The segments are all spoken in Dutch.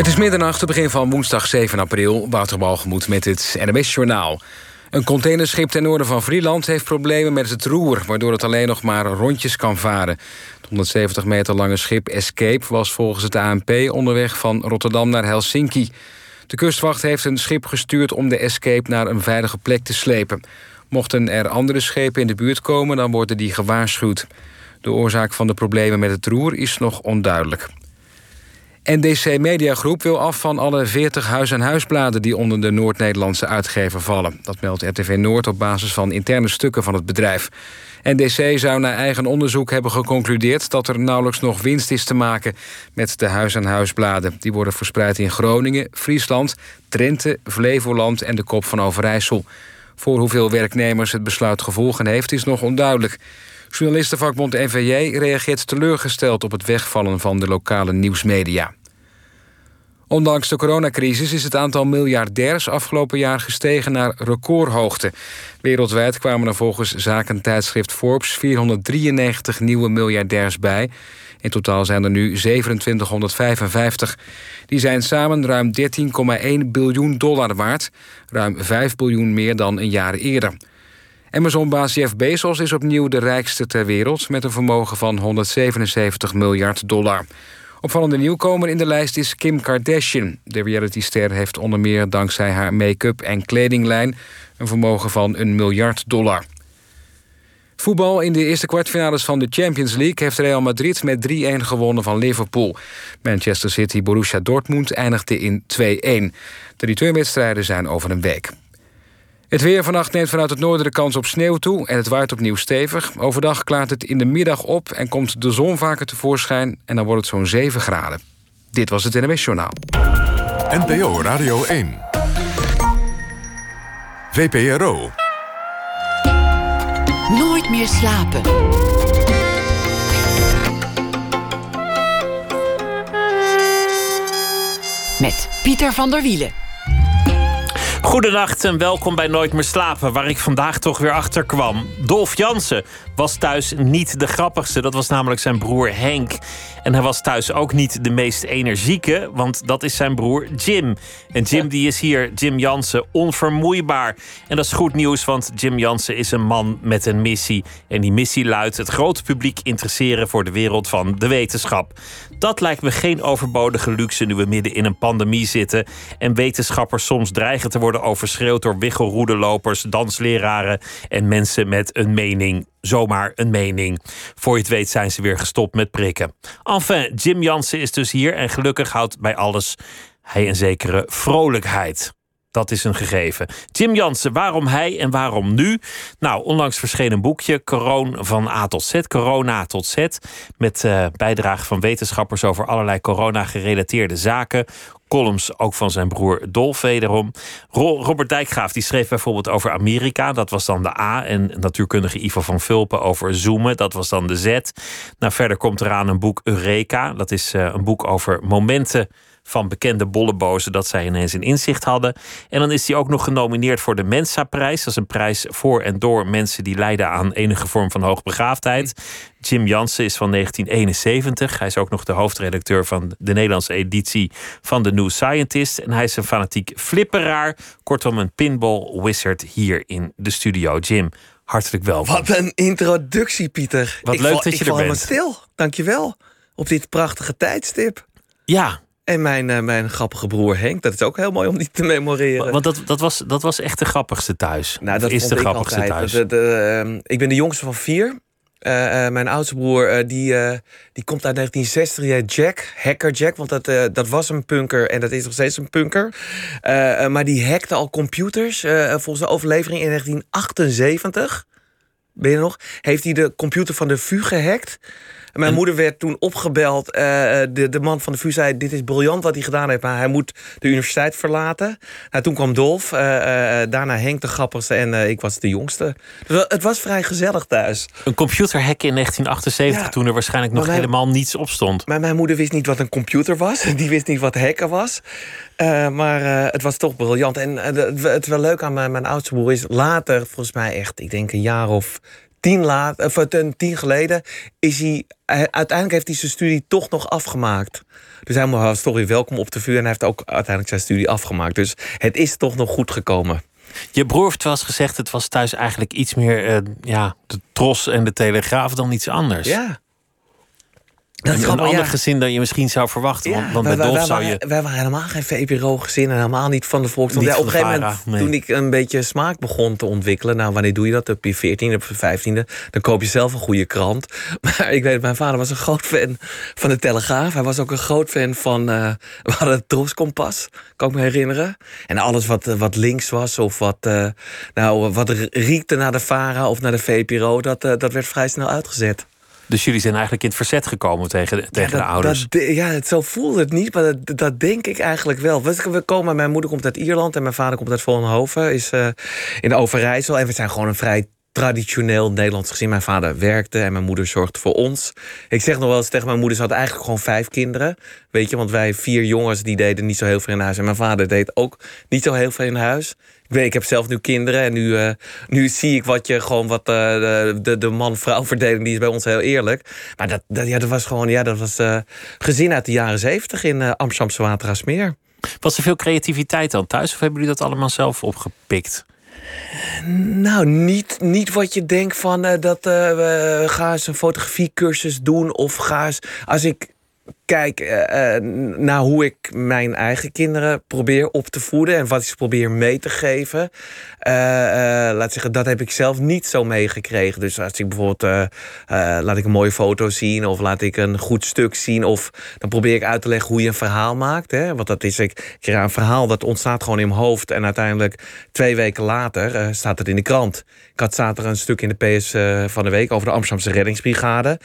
Het is middernacht, het begin van woensdag 7 april. Wouter met het NMS Journaal. Een containerschip ten noorden van Vrieland heeft problemen met het roer... waardoor het alleen nog maar rondjes kan varen. Het 170 meter lange schip Escape was volgens het ANP... onderweg van Rotterdam naar Helsinki. De kustwacht heeft een schip gestuurd om de Escape naar een veilige plek te slepen. Mochten er andere schepen in de buurt komen, dan worden die gewaarschuwd. De oorzaak van de problemen met het roer is nog onduidelijk. NDC Mediagroep wil af van alle 40 huis- en huisbladen... die onder de Noord-Nederlandse uitgever vallen. Dat meldt RTV Noord op basis van interne stukken van het bedrijf. NDC zou na eigen onderzoek hebben geconcludeerd... dat er nauwelijks nog winst is te maken met de huis- en huisbladen. Die worden verspreid in Groningen, Friesland, Drenthe, Flevoland... en de Kop van Overijssel. Voor hoeveel werknemers het besluit gevolgen heeft, is nog onduidelijk. Journalistenvakbond NVJ reageert teleurgesteld op het wegvallen van de lokale nieuwsmedia. Ondanks de coronacrisis is het aantal miljardairs afgelopen jaar gestegen naar recordhoogte. Wereldwijd kwamen er volgens zakentijdschrift Forbes 493 nieuwe miljardairs bij. In totaal zijn er nu 2755. Die zijn samen ruim 13,1 biljoen dollar waard, ruim 5 biljoen meer dan een jaar eerder. Amazon-baas Jeff Bezos is opnieuw de rijkste ter wereld... met een vermogen van 177 miljard dollar. Opvallende nieuwkomer in de lijst is Kim Kardashian. De realityster heeft onder meer dankzij haar make-up en kledinglijn... een vermogen van een miljard dollar. Voetbal in de eerste kwartfinales van de Champions League... heeft Real Madrid met 3-1 gewonnen van Liverpool. Manchester City Borussia Dortmund eindigde in 2-1. De returnwedstrijden zijn over een week. Het weer vannacht neemt vanuit het noorden de kans op sneeuw toe... en het waait opnieuw stevig. Overdag klaart het in de middag op en komt de zon vaker tevoorschijn... en dan wordt het zo'n 7 graden. Dit was het NWS Journaal. NPO Radio 1. VPRO. Nooit meer slapen. Met Pieter van der Wielen. Goedenacht en welkom bij Nooit meer slapen, waar ik vandaag toch weer achter kwam. Dolf Jansen was thuis niet de grappigste, dat was namelijk zijn broer Henk. En hij was thuis ook niet de meest energieke, want dat is zijn broer Jim. En Jim die is hier, Jim Jansen, onvermoeibaar. En dat is goed nieuws, want Jim Jansen is een man met een missie. En die missie luidt het grote publiek interesseren voor de wereld van de wetenschap. Dat lijkt me geen overbodige luxe nu we midden in een pandemie zitten en wetenschappers soms dreigen te worden overschreeuwd door wiggelroedelopers, dansleraren en mensen met een mening zomaar een mening. Voor je het weet zijn ze weer gestopt met prikken. Enfin, Jim Jansen is dus hier en gelukkig houdt bij alles hij een zekere vrolijkheid. Dat is een gegeven. Jim Jansen, waarom hij en waarom nu? Nou, onlangs verscheen een boekje, Corona van A tot Z, Corona tot Z, met uh, bijdrage van wetenschappers over allerlei corona-gerelateerde zaken columns ook van zijn broer Dolf wederom. Robert Dijkgraaf die schreef bijvoorbeeld over Amerika, dat was dan de A. En natuurkundige Ivo van Vulpen over zoomen, dat was dan de Z. Nou, verder komt eraan een boek Eureka, dat is uh, een boek over momenten van bekende bollebozen dat zij ineens een inzicht hadden. En dan is hij ook nog genomineerd voor de Mensa-prijs. Dat is een prijs voor en door mensen die lijden aan enige vorm van hoogbegaafdheid. Jim Jansen is van 1971. Hij is ook nog de hoofdredacteur van de Nederlandse editie van The New Scientist. En hij is een fanatiek flipperaar. Kortom, een pinball wizard hier in de studio. Jim, hartelijk welkom. Wat een introductie, Pieter. Wat leuk dat je er bent. Ik stil. Dankjewel. Op dit prachtige tijdstip. Ja, en mijn, uh, mijn grappige broer Henk. Dat is ook heel mooi om die te memoreren. Want dat, dat, was, dat was echt de grappigste thuis. Nou, dat is de grappigste thuis. De, de, uh, ik ben de jongste van vier. Uh, mijn oudste broer die, die komt uit 1960. Die Jack, hacker Jack. Want dat, dat was een punker en dat is nog steeds een punker. maar die hackte al computers. volgens de overlevering in 1978. Ben je nog? Heeft hij de computer van de VU gehackt. Mijn moeder werd toen opgebeld. Uh, de, de man van de VU zei: Dit is briljant wat hij gedaan heeft, maar hij moet de universiteit verlaten. Nou, toen kwam Dolf, uh, daarna Henk de grappigste en ik was de jongste. Dus het was vrij gezellig thuis. Een computerhack in 1978, toen er waarschijnlijk nog helemaal niets op stond. Maar mijn moeder wist niet wat een computer was. Die wist niet wat hacken was. maar het was toch briljant. En het wel leuk aan mijn, mijn oudste broer is later, volgens mij echt, ik denk een jaar of tien, laat, of tien geleden is hij... Uiteindelijk heeft hij zijn studie toch nog afgemaakt. Dus hij was toch weer welkom op de vuur. En hij heeft ook uiteindelijk zijn studie afgemaakt. Dus het is toch nog goed gekomen. Je broer heeft wel eens gezegd, het was thuis eigenlijk iets meer uh, ja, de tros en de telegraaf dan iets anders. Ja. Dat is een ander ja. gezin dan je misschien zou verwachten. want, want bij Dolf zou je... Wij waren helemaal geen VPRO-gezin en helemaal niet van de volkskrant. Ja, op een gegeven moment, toen ik een beetje smaak begon te ontwikkelen... nou, wanneer doe je dat? Op je 14e, op je 15e. Dan koop je zelf een goede krant. Maar ik weet, mijn vader was een groot fan van de Telegraaf. Hij was ook een groot fan van... Uh, we hadden het Troskompas, kan ik me herinneren. En alles wat, wat links was of wat, uh, nou, wat riekte naar de VARA of naar de VPRO... dat, uh, dat werd vrij snel uitgezet. Dus jullie zijn eigenlijk in het verzet gekomen tegen, de, tegen de ouders. Dat, ja, zo voelde het niet, maar dat, dat denk ik eigenlijk wel. We komen, mijn moeder komt uit Ierland en mijn vader komt uit Vollenhoven, is uh, in Overijssel. En we zijn gewoon een vrij traditioneel Nederlands gezin. Mijn vader werkte en mijn moeder zorgde voor ons. Ik zeg nog wel eens tegen mijn moeder, ze had eigenlijk gewoon vijf kinderen. Weet je, want wij vier jongens, die deden niet zo heel veel in huis. En mijn vader deed ook niet zo heel veel in huis. Ik, weet, ik heb zelf nu kinderen en nu, uh, nu zie ik wat je gewoon wat uh, de, de man-vrouw verdeling, die is bij ons heel eerlijk. Maar dat, dat, ja, dat was gewoon, ja, dat was uh, gezin uit de jaren zeventig in uh, Amsterdamse Waterasmeer. Was er veel creativiteit dan thuis of hebben jullie dat allemaal zelf opgepikt? Nou, niet, niet wat je denkt van uh, dat uh, ga eens een fotografiecursus doen of ga eens. Als ik kijk uh, naar hoe ik mijn eigen kinderen probeer op te voeden en wat ik ze probeer mee te geven. Uh, laat zeggen, dat heb ik zelf niet zo meegekregen. Dus als ik bijvoorbeeld laat ik een mooie foto zien of laat ik een goed stuk zien, of dan probeer ik uit te leggen hoe je een verhaal maakt. Hè? Want dat is ik, ik een verhaal dat ontstaat gewoon in mijn hoofd en uiteindelijk twee weken later staat het in de krant. Ik had zaterdag een stuk in de PS van de week over de Amsterdamse reddingsbrigade.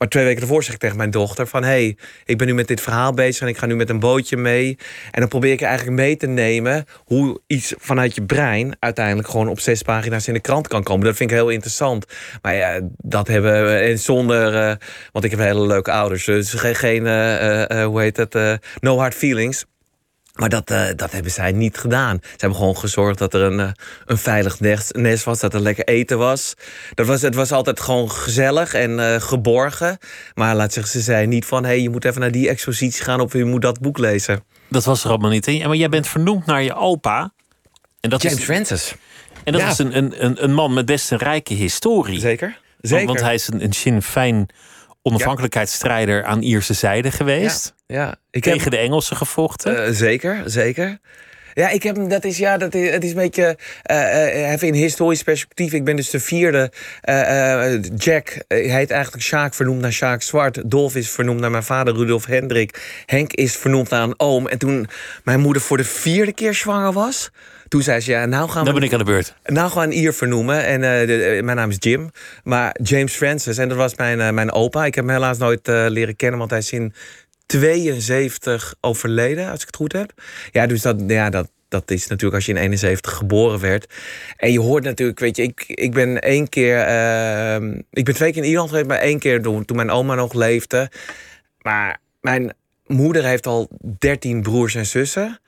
Maar twee weken ervoor zeg ik tegen mijn dochter van... hé, hey, ik ben nu met dit verhaal bezig en ik ga nu met een bootje mee. En dan probeer ik eigenlijk mee te nemen... hoe iets vanuit je brein uiteindelijk gewoon op zes pagina's in de krant kan komen. Dat vind ik heel interessant. Maar ja, dat hebben we en zonder... Uh, want ik heb hele leuke ouders. Dus geen, uh, hoe heet het, no hard feelings. Maar dat, uh, dat hebben zij niet gedaan. Ze hebben gewoon gezorgd dat er een, uh, een veilig nest, nest, was, dat er lekker eten was. Dat was. Het was altijd gewoon gezellig en uh, geborgen. Maar laat zeggen, ze zei niet van... hé, hey, je moet even naar die expositie gaan of je moet dat boek lezen. Dat was er allemaal niet. Hè? Maar jij bent vernoemd naar je opa. En dat James is, Francis. En dat ja. is een, een, een man met best een rijke historie. Zeker. Zeker. Want, want hij is een, een Sinn Féin onafhankelijkheidsstrijder aan Ierse zijde geweest. Ja. Ik Tegen heb, de Engelsen gevochten. Uh, zeker, zeker. Ja, ik heb dat is ja, dat is, het is een beetje uh, even in historisch perspectief. Ik ben dus de vierde. Uh, Jack heet eigenlijk Sjaak vernoemd naar Sjaak Zwart. Dolf is vernoemd naar mijn vader Rudolf Hendrik. Henk is vernoemd naar een oom. En toen mijn moeder voor de vierde keer zwanger was, toen zei ze, ja, nou gaan we... Dan ben ik aan de beurt. Nou gaan we een Ier vernoemen. En uh, de, uh, mijn naam is Jim. Maar James Francis. En dat was mijn, uh, mijn opa. Ik heb hem helaas nooit leren kennen, want hij is in 72 overleden, als ik het goed heb. Ja, dus dat, ja, dat, dat is natuurlijk als je in 71 geboren werd. En je hoort natuurlijk, weet je, ik, ik ben één keer... ik ben twee keer in Ierland geweest, maar één keer toen, toen mijn oma nog leefde. Maar mijn moeder heeft al 13 broers en zussen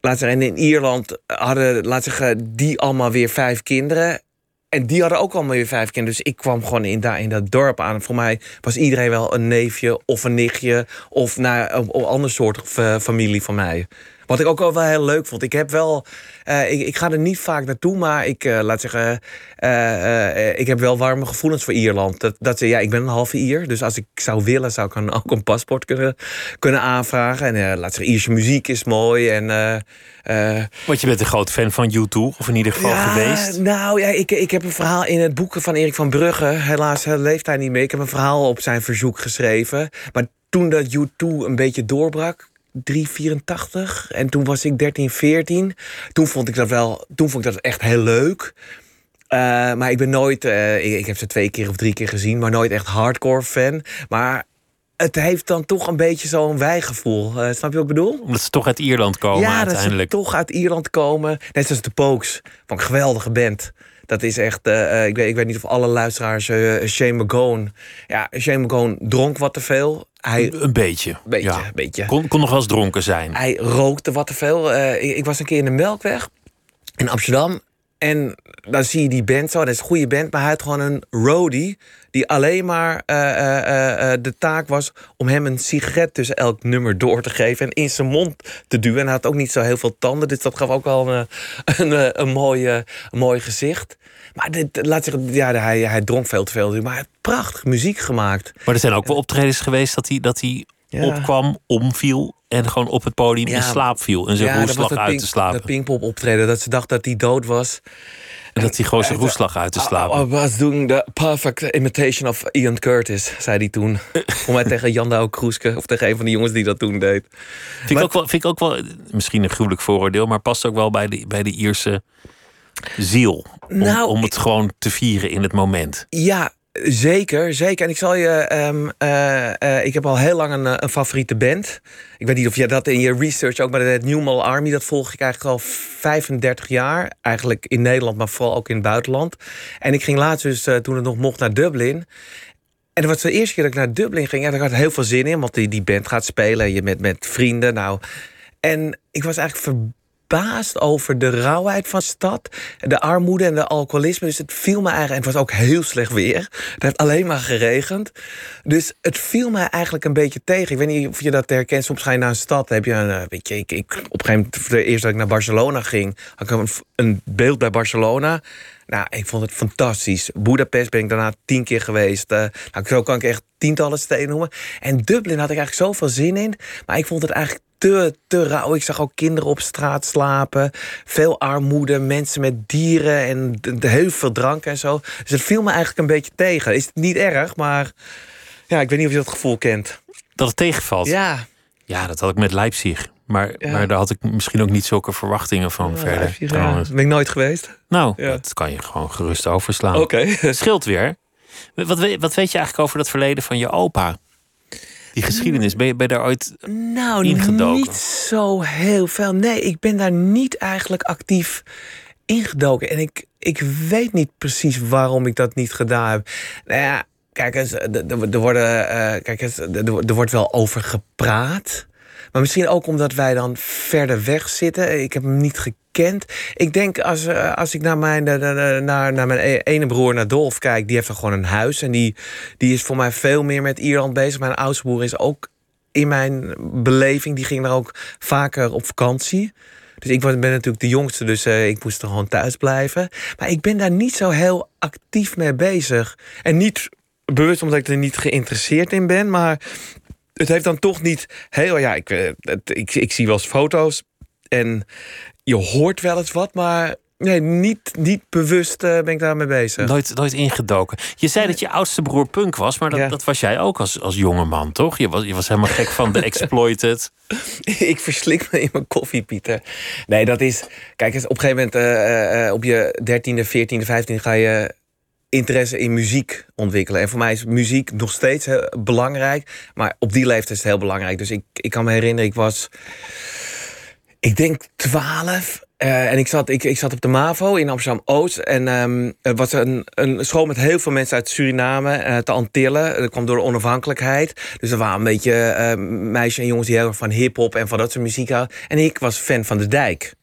laat in Ierland hadden, laat zeggen, die allemaal weer vijf kinderen. En die hadden ook allemaal weer vijf kinderen. Dus ik kwam gewoon in, daar in dat dorp aan. voor mij was iedereen wel een neefje of een nichtje. Of een, een ander soort familie van mij. Wat ik ook wel heel leuk vond. Ik heb wel. Uh, ik, ik, ga er niet vaak naartoe, maar ik uh, laat zeggen. Uh, ik heb wel warme gevoelens voor Ierland. Dat, dat, ja, ik ben een halve Ier. Dus als ik zou willen, zou ik dan ook een paspoort kunnen, kunnen aanvragen. En laat zeggen, Ierse muziek is mooi. En, Want je bent een groot fan van U2, of in ieder geval ja, geweest. Nou ja, ik, ik heb een verhaal in het boek van Erik van Brugge. Helaas leeft hij niet meer. Ik heb een verhaal op zijn verzoek geschreven. Maar toen dat U2 een beetje doorbrak, 3,84. En toen was ik 13, 14. Toen vond ik dat wel, toen vond ik dat echt heel leuk. Uh, maar ik ben nooit, uh, ik, ik, heb ze twee keer of drie keer gezien, maar nooit echt hardcore fan. Maar het heeft dan toch een beetje zo'n wijgevoel. Uh, snap je wat ik bedoel? Omdat ze toch uit Ierland komen ja, uiteindelijk. Ja, dat ze toch uit Ierland komen. Net zoals de Pokes, van een geweldige band. Dat is echt, uh, ik, weet, ik weet niet of alle luisteraars uh, Shane McGowan... Ja, Shane McGowan dronk wat te veel. Hij, een beetje. Beetje, ja. beetje. Kon, kon nog wel eens dronken zijn. Hij rookte wat te veel. Uh, ik, ik, was een keer in de Melkweg in Amsterdam. En dan zie je die band zo, dat is een goede band, maar hij had gewoon een roadie die alleen maar uh, uh, de taak was om hem een sigaret tussen elk nummer door te geven en in zijn mond te duwen. En hij had ook niet zo heel veel tanden, dus dat gaf ook wel een, een, een, mooie, een mooi gezicht. Maar dit, laat zich, ja, hij, hij dronk veel te veel, maar hij heeft prachtig muziek gemaakt. Maar er zijn ook wel optredens geweest dat hij, dat hij ja. opkwam, omviel en gewoon op het podium in slaap viel. En zijn ja, roes uit te slapen. De Pinkpop optreden, dat ze dacht dat hij dood was. En dat hij gewoon zijn roes uit te slapen. I was doing the perfect imitation of Ian Curtis, zei hij toen. Voor mij tegen Jan Douw Kroeske, of tegen een van de jongens die dat toen deed. Vind, ik ook wel, vind ik ook wel, misschien een gruwelijk vooroordeel, maar past ook wel bij de, bij de Ierse ziel. Om, nou, om het gewoon te vieren in het moment. Ja, Zeker, zeker. En ik zal je. Um, uh, ik heb al heel lang een, eh, een, favoriete band. Ik weet niet of jij dat in je research ook, maar het Newmal Army, dat volg ik eigenlijk al 35 jaar. Eigenlijk in Nederland, maar vooral ook in het buitenland. En ik ging laatst dus, toen het nog mocht, naar Dublin. En dat was de eerste keer dat ik naar Dublin ging. En daar had heel veel zin in, want die, die band gaat spelen. Je met, met vrienden. Nou. En ik was eigenlijk ver verbaasd over de rauwheid van de stad. De armoede en de alcoholisme. Dus het viel me eigenlijk... En het was ook heel slecht weer. Het heeft alleen maar geregend. Dus het viel me eigenlijk een beetje tegen. Ik weet niet of je dat herkent. Soms ga je naar een stad. Heb je een, eh, weet je, ik, op een gegeven moment, de eerste dat ik naar Barcelona ging... had ik een, een beeld bij Barcelona... Nou, ik vond het fantastisch. Budapest ben ik daarna tien keer geweest. Uh, nou, zo kan ik echt tientallen steden noemen. En Dublin had ik eigenlijk zoveel zin in. Maar ik vond het eigenlijk te, te rauw. Ik zag ook kinderen op straat slapen. Veel armoede, mensen met dieren en de, heel veel drank en zo. Dus het viel me eigenlijk een beetje tegen. Is het niet erg, maar ja, ik weet niet of je dat gevoel kent. Dat het tegenvalt? Ja. Ja, dat had ik met Leipzig. Maar, maar daar had ik misschien ook niet zulke verwachtingen van verder. Leipzig, ja. Ben ik nooit geweest? Nou, dat kan je gewoon gerust overslaan. Oké. Okay. Scheelt weer. Wat, wat weet je eigenlijk over dat verleden van je opa? Die geschiedenis, ben je, ben je daar ooit nou, ingedoken? niet zo heel veel. Nee, ik ben daar niet eigenlijk actief ingedoken. En ik, ik weet niet precies waarom ik dat niet gedaan heb. Nou ja, kijk eens, er, worden, uh, kijk eens, er wordt wel over gepraat. Maar misschien ook omdat wij dan verder weg zitten. Ik heb hem niet gekend. Ik denk als, eh, als ik naar mijn, naar, naar mijn e-, ene broer, naar Dolf, kijk, die heeft dan gewoon een huis. En die, die is voor mij veel meer met Ierland bezig. Mijn oudste broer is ook in mijn beleving, die ging daar ook vaker op vakantie. Dus ik ben natuurlijk de jongste, dus ik moest er gewoon thuis blijven. Maar ik ben daar niet zo heel actief mee bezig. En niet bewust omdat ik er niet geïnteresseerd in ben, maar het heeft dan toch niet heel. Ja, ik, eh, ik, ik zie wel eens foto's en je hoort wel eens wat, maar Nee, niet, niet bewust uh, ben ik daarmee bezig. Nooit, nooit ingedoken. Je zei dat je oudste broer punk was, maar dat, dat was jij ook als, als jonge man, toch? Je was, je was helemaal gek van de Exploited. ik verslik me in mijn koffie, Pieter. Nee, dat is... Kijk, op een gegeven moment uh, op je 13e, 14e, 15e ga je interesse in muziek ontwikkelen. En voor mij is muziek nog steeds belangrijk. Maar op die leeftijd is het heel belangrijk. Dus ik, ik kan me herinneren, ik was... Ik denk 12. Uh, en ik zat, ik, ik zat op de MAVO in Amsterdam-Oost. En um, het was een, een school met heel veel mensen uit Suriname uit de Antillen. Dat kwam door de onafhankelijkheid. Dus er waren een beetje uh, meisjes en jongens die heel erg van hip-hop en van dat soort muziek hadden. En ik was fan van de dijk.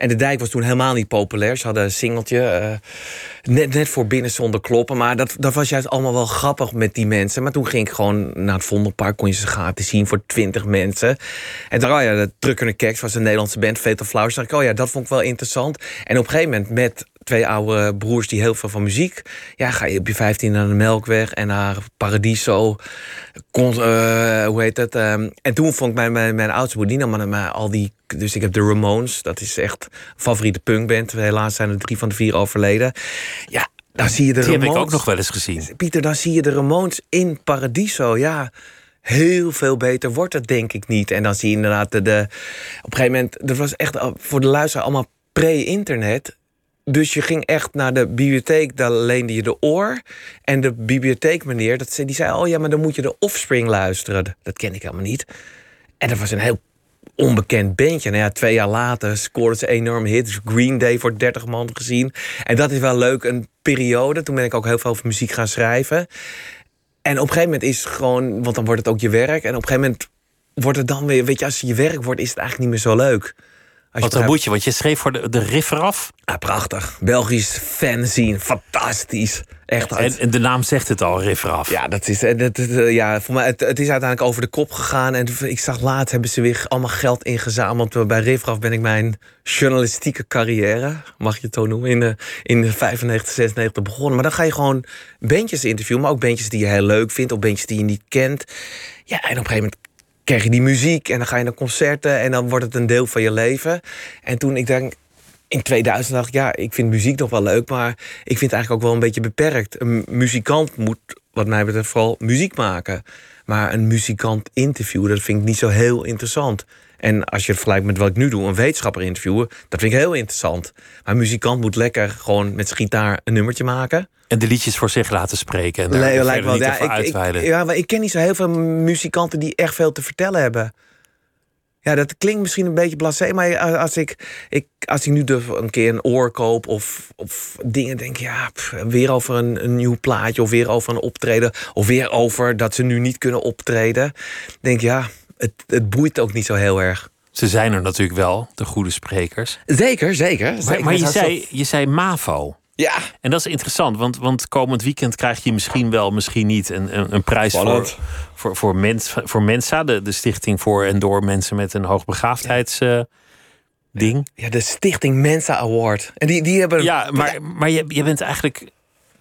En de dijk was toen helemaal niet populair. Ze hadden een singeltje. Uh, net, net voor binnen zonder kloppen. Maar dat, dat was juist allemaal wel grappig met die mensen. Maar toen ging ik gewoon naar het Vondelpark. Kon je ze gratis zien voor twintig mensen. En dan, oh ja, de Truckende Keks was een Nederlandse band. Fatal Flowers. Dacht ik, oh ja, dat vond ik wel interessant. En op een gegeven moment met twee oude broers die heel veel van muziek. Ja, ga je op je 15 naar de Melkweg en naar Paradiso. Kon, uh, hoe heet het? Um, en toen vond ik mijn, mijn, mijn oudste broer, die nam al die... Dus ik heb de Ramones, dat is echt favoriete punkband. Helaas zijn er drie van de vier overleden. Ja, dan zie je de die Ramones. heb ik ook nog wel eens gezien. Pieter, dan zie je de Ramones in Paradiso, ja heel veel beter wordt het denk ik niet. En dan zie je inderdaad de, de op een gegeven moment, dat was echt voor de luisteraar allemaal pre-internet. Dus je ging echt naar de bibliotheek, daar leende je de oor. En de bibliotheekmeneer, dat, die zei... oh ja, maar dan moet je de Offspring luisteren. Dat ken ik helemaal niet. En dat was een heel onbekend bandje. Nou ja, twee jaar later scoorde ze enorm hits. Green Day voor 30 man gezien. En dat is wel leuk, een periode. Toen ben ik ook heel veel over muziek gaan schrijven. En op een gegeven moment is het gewoon... want dan wordt het ook je werk. En op een gegeven moment wordt het dan weer... weet je, als het je werk wordt, is het eigenlijk niet meer zo leuk Als Wat een moedje, want je schreef voor de, de. Ja, prachtig. Belgisch fanzine. Fantastisch. Echt. En, en de naam zegt het al, riff eraf. Ja, dat is, dat, eh, ja, voor mij, het, het is uiteindelijk over de kop gegaan. En ik zag laat hebben ze weer allemaal geld ingezameld. Bij Riffraf ben ik mijn journalistieke carrière, mag je het zo noemen, in de, in de 95, 96 begonnen. Maar dan ga je gewoon bandjes interviewen, maar ook bandjes die je heel leuk vindt, of bandjes die je niet kent. Ja, en op een gegeven moment krijg je die muziek en dan ga je naar concerten en dan wordt het een deel van je leven. En toen ik denk, in 2000 dacht ik, ja, ik vind muziek nog wel leuk, maar ik vind het eigenlijk ook wel een beetje beperkt. Een muzikant moet, wat mij betreft, vooral muziek maken. Maar een muzikant interviewen, dat vind ik niet zo heel interessant. En als je het vergelijkt met wat ik nu doe, een wetenschapper interviewen, dat vind ik heel interessant. Maar een muzikant moet lekker gewoon met zijn gitaar een nummertje maken. En de liedjes voor zich laten spreken. En daar Nee, lijkt wel. Ja, ik, ja, maar ik ken niet zo heel veel muzikanten die echt veel te vertellen hebben. Ja, dat klinkt misschien een beetje blasé, maar als ik, ik, als ik nu de, een keer een oor koop of, of dingen denk, ja, pff, weer over een, een nieuw plaatje of weer over een optreden of weer over dat ze nu niet kunnen optreden, denk ja, het, het boeit ook niet zo heel erg. Ze zijn er natuurlijk wel, de goede sprekers. Zeker, zeker. Maar, zeker. maar je, Dat is zei, je zei MAVO. Ja, En dat is interessant, want, want komend weekend krijg je misschien wel, misschien niet een, een, een prijs voor, Spannend. voor, voor, mens, voor Mensa, de, de stichting voor en door mensen met een hoogbegaafdheids eh, ding. ja, de Stichting Mensa Award. En die, die hebben... Ja, maar, maar je, je bent eigenlijk,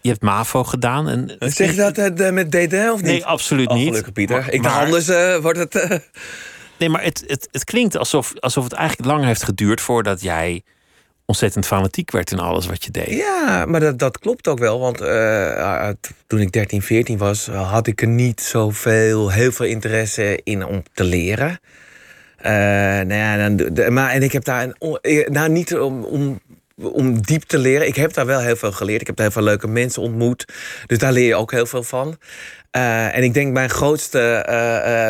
je hebt MAVO gedaan. En, Zeg je dat eh, met DD of niet? Nee, absoluut Oh, niet. gelukkig, Pieter. Maar- ik dacht, anders eh, wordt het... Nee, maar het, het, het klinkt alsof, alsof het eigenlijk lang heeft geduurd voordat jij ontzettend fanatiek werd in alles wat je deed. Ja, maar dat, dat klopt ook wel. Want eh, toen ik 13, 14 was, had ik er niet zoveel, heel veel interesse in om te leren. Eh, nou ja, dan, maar en ik heb daar een, eh, nou niet om, om, om diep te leren. Ik heb daar wel heel veel geleerd. Ik heb daar heel veel leuke mensen ontmoet. Dus daar leer je ook heel veel van. En ik denk mijn grootste,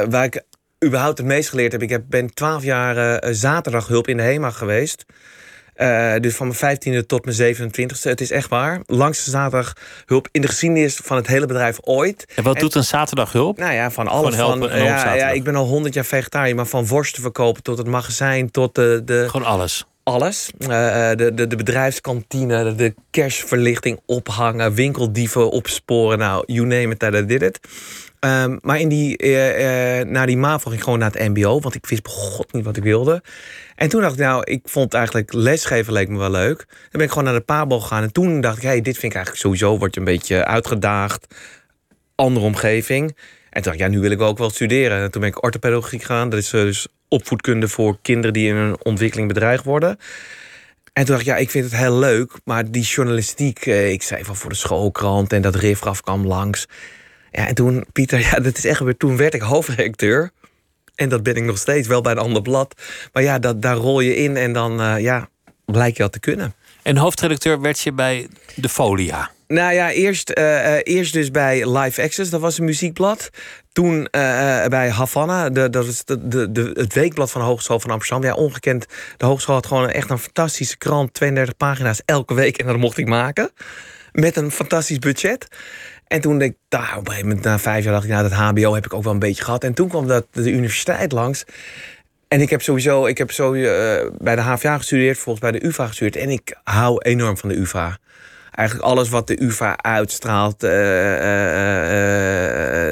waar ik überhaupt het meest geleerd heb. Ik heb, ben 12 jaar zaterdaghulp in de HEMA geweest. Eh, dus van mijn 15e tot mijn 27e. Het is echt waar. Langste zaterdag hulp in de geschiedenis van het hele bedrijf ooit. En wat doet een zaterdaghulp? Nou ja, van alles. Van, en op ja, ja, ik ben al 100 jaar vegetariër, maar van worsten verkopen tot het magazijn, tot de, de Gewoon alles. alles. Eh, eh, de, de, de bedrijfskantine, de, de cashverlichting ophangen, winkeldieven opsporen. Nou, you name it, I did it. Ehm, maar in die, eh, na die MAVO ging ik gewoon naar het mbo, want ik wist god niet wat ik wilde. En toen dacht ik, nou, ik vond eigenlijk lesgeven leek me wel leuk. Dan ben ik gewoon naar de PABO gegaan. En toen dacht ik, hey, dit vind ik eigenlijk sowieso, word je een beetje uitgedaagd. Andere omgeving. En toen dacht ik, ja, nu wil ik ook wel studeren. En toen ben ik orthopedagogiek gegaan. Dat is eh, dus opvoedkunde voor kinderen die in hun ontwikkeling bedreigd worden. En toen dacht ik, ja, ik vind het heel leuk. Maar die journalistiek, eh, ik zei van voor de schoolkrant en dat riffraf kwam langs. Ja, en toen, Pieter, ja, dat is echt weer. Toen werd ik hoofdredacteur. En dat ben ik nog steeds, wel bij een ander blad. Maar ja, dat, daar rol je in en dan, eh, ja, blijk je dat te kunnen. En hoofdredacteur werd je bij de Folia. Nou ja, eerst, eh, eh, eerst dus bij Live Access, dat was een muziekblad. Toen bij Havana, de, dat is de, de, de, het weekblad van de Hogeschool van Amsterdam. Ja, ongekend. De Hogeschool had gewoon echt een fantastische krant, 32 pagina's elke week. En dat mocht ik maken. Met een fantastisch budget. En toen denk ik, nou, op een gegeven moment, na vijf jaar, dacht ik, nou, dat HBO heb ik ook wel een beetje gehad. En toen kwam dat, de universiteit langs. En ik heb sowieso, ik heb zo eh, bij de HVA gestudeerd, volgens bij de UvA gestudeerd. En ik hou enorm van de UvA. Eigenlijk alles wat de UvA uitstraalt, eh,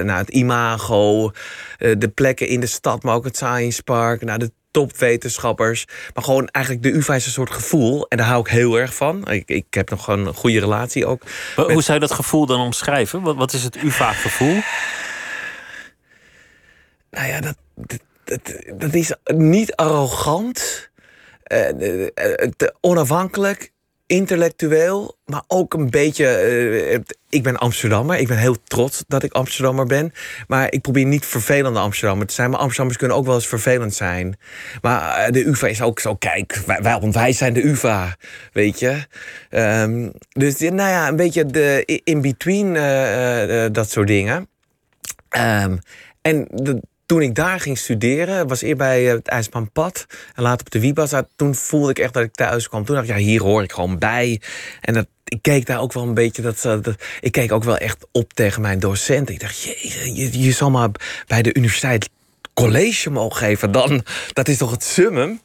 nou, het imago, de plekken in de stad, maar ook het Science Park, nou, de topwetenschappers. Maar gewoon eigenlijk de UvA is een soort gevoel en daar hou ik heel erg van. Ik, ik heb nog een goede relatie ook. Hoe zou je dat gevoel dan omschrijven? Wat, wat is het UvA-gevoel? Nou ja, dat, dat, dat, dat is niet arrogant, eh, eh, eh, te onafhankelijk, intellectueel, maar ook een beetje. eh, ik ben Amsterdammer, ik ben heel trots dat ik Amsterdammer ben. Maar ik probeer niet vervelende Amsterdammer te zijn. Maar Amsterdammers kunnen ook wel eens vervelend zijn. Maar eh, de UvA is ook zo, kijk, wij, wij, wij zijn de UvA, weet je. Ehm, dus nou ja, een beetje de in-between, eh, dat soort dingen. Ehm, en de- toen ik daar ging studeren, was eerst bij eh, het IJsbaanpad en later op de Wiebas. Toen voelde ik echt dat ik thuis kwam. Toen dacht ik, ja, hier hoor ik gewoon bij. En dat, ik keek daar ook wel een beetje, dat, dat, ik keek ook wel echt op tegen mijn docenten. Ik dacht, je, je, je zal maar bij de universiteit college mogen geven. Dan, dat is toch het summum?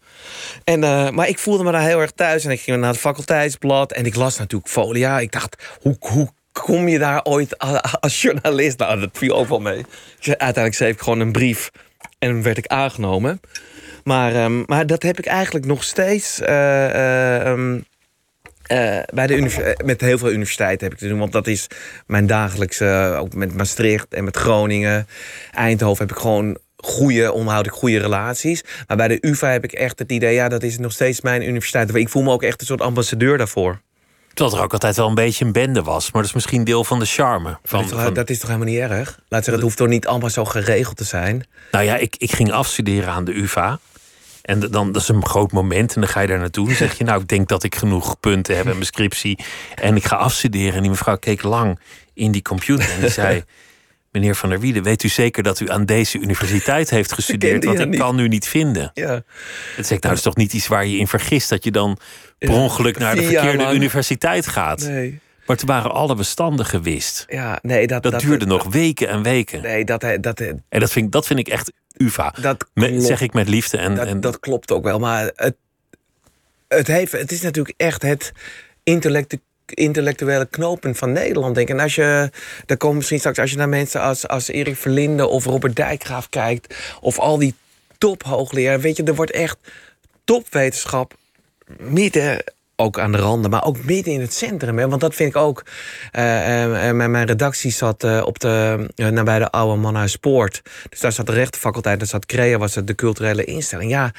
En, eh, maar ik voelde me daar heel erg thuis. En ik ging naar het faculteitsblad. En ik las natuurlijk folia. Ik dacht, hoe, hoe kom je daar ooit als journalist? Nou, dat viel ook wel mee. Uiteindelijk schreef ik gewoon een brief. En werd ik aangenomen. Maar, ehm, maar dat heb ik eigenlijk nog steeds... eh, bij de met heel veel universiteiten heb ik te doen. Want dat is mijn dagelijkse... Ook met Maastricht en met Groningen. Eindhoven heb ik gewoon goede, onderhoud ik goede relaties. Maar bij de UvA heb ik echt het idee... ja, dat is nog steeds mijn universiteit. Ik voel me ook echt een soort ambassadeur daarvoor. Terwijl er ook altijd wel een beetje een bende was. Maar dat is misschien deel van de charme. Van, dat, is toch, van- dat is toch helemaal niet erg? Laat zeggen, het hoeft toch niet allemaal zo geregeld te zijn? Nou ja, ik, ik ging afstuderen aan de UvA. En dan, dat is een groot moment. En dan ga je daar naartoe. Dan zeg je, nou, ik denk dat ik genoeg punten heb in mijn scriptie. En ik ga afstuderen. En die mevrouw keek lang in die computer. En die zei, meneer Van der Wielen, weet u zeker dat u aan deze universiteit heeft gestudeerd? Want ik niet. kan u niet vinden. Ja. Het zeg ik, nou, dat is toch niet iets waar je in vergist... dat je dan per ongeluk naar de verkeerde universiteit gaat. Nee. Maar toen waren alle bestanden gewist. Ja, nee, dat, Dat, duurde nog weken en weken. Nee, dat, dat, En dat vind, ik- dat vind ik echt UvA. dat klopt. zeg ik met liefde. En, dat, en dat klopt ook wel. Maar het, het, heeft, het is natuurlijk echt het intellectu intellectuele knooppunt van Nederland. Denk ik. En als je, daar komen misschien straks, als je naar mensen als, als Erik Verlinde of Robert Dijkgraaf kijkt, of al die tophoogleraar, weet je, er wordt echt topwetenschap midden ook aan de randen, maar ook midden in het centrum. Hè? Want dat vind ik ook. eh, mijn, redactie zat eh, op de, nabij de oude Manhuis Poort. Dus daar zat de rechtenfaculteit, daar zat CREA, was het de culturele instelling. Ja,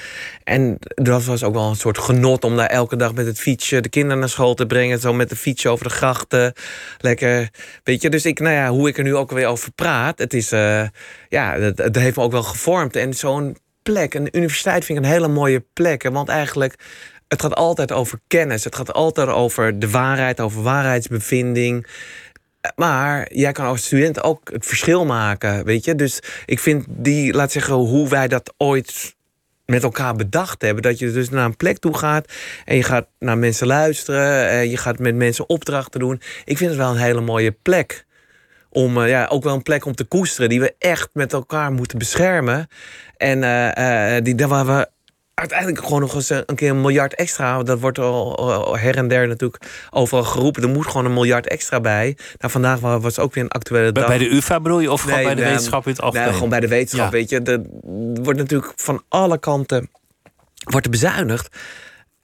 en dat was ook wel een soort genot om daar elke dag met het fietsje de kinderen naar school te brengen. Zo met de fietsje over de grachten. Lekker, weet je. Dus ik, nou ja, hoe ik er nu ook weer over praat. Het is, ja, het, heeft me ook wel gevormd. En zo'n plek, een universiteit vind ik een hele mooie plek. Want eigenlijk het gaat altijd over kennis. Het gaat altijd over de waarheid, over waarheidsbevinding. Maar jij kan als student ook het verschil maken, weet je. Dus ik vind die, laat zeggen, hoe wij dat ooit met elkaar bedacht hebben. Dat je dus naar een plek toe gaat en je gaat naar mensen luisteren. En je gaat met mensen opdrachten doen. Ik vind het wel een hele mooie plek. Om, eh, ja, ook wel een plek om te koesteren. Die we echt met elkaar moeten beschermen. En eh, eh, die, daar waar we uiteindelijk gewoon nog eens een keer een miljard extra. Dat wordt al al her en der natuurlijk overal geroepen. Er moet gewoon een miljard extra bij. Nou, vandaag wa- was ook weer een actuele bij, dag. bij de UvA bedoel je? Of gewoon Nee, bij de wetenschap in het algemeen? Nee, gewoon bij de wetenschap, Ja. weet je. Er wordt natuurlijk van alle kanten wordt bezuinigd.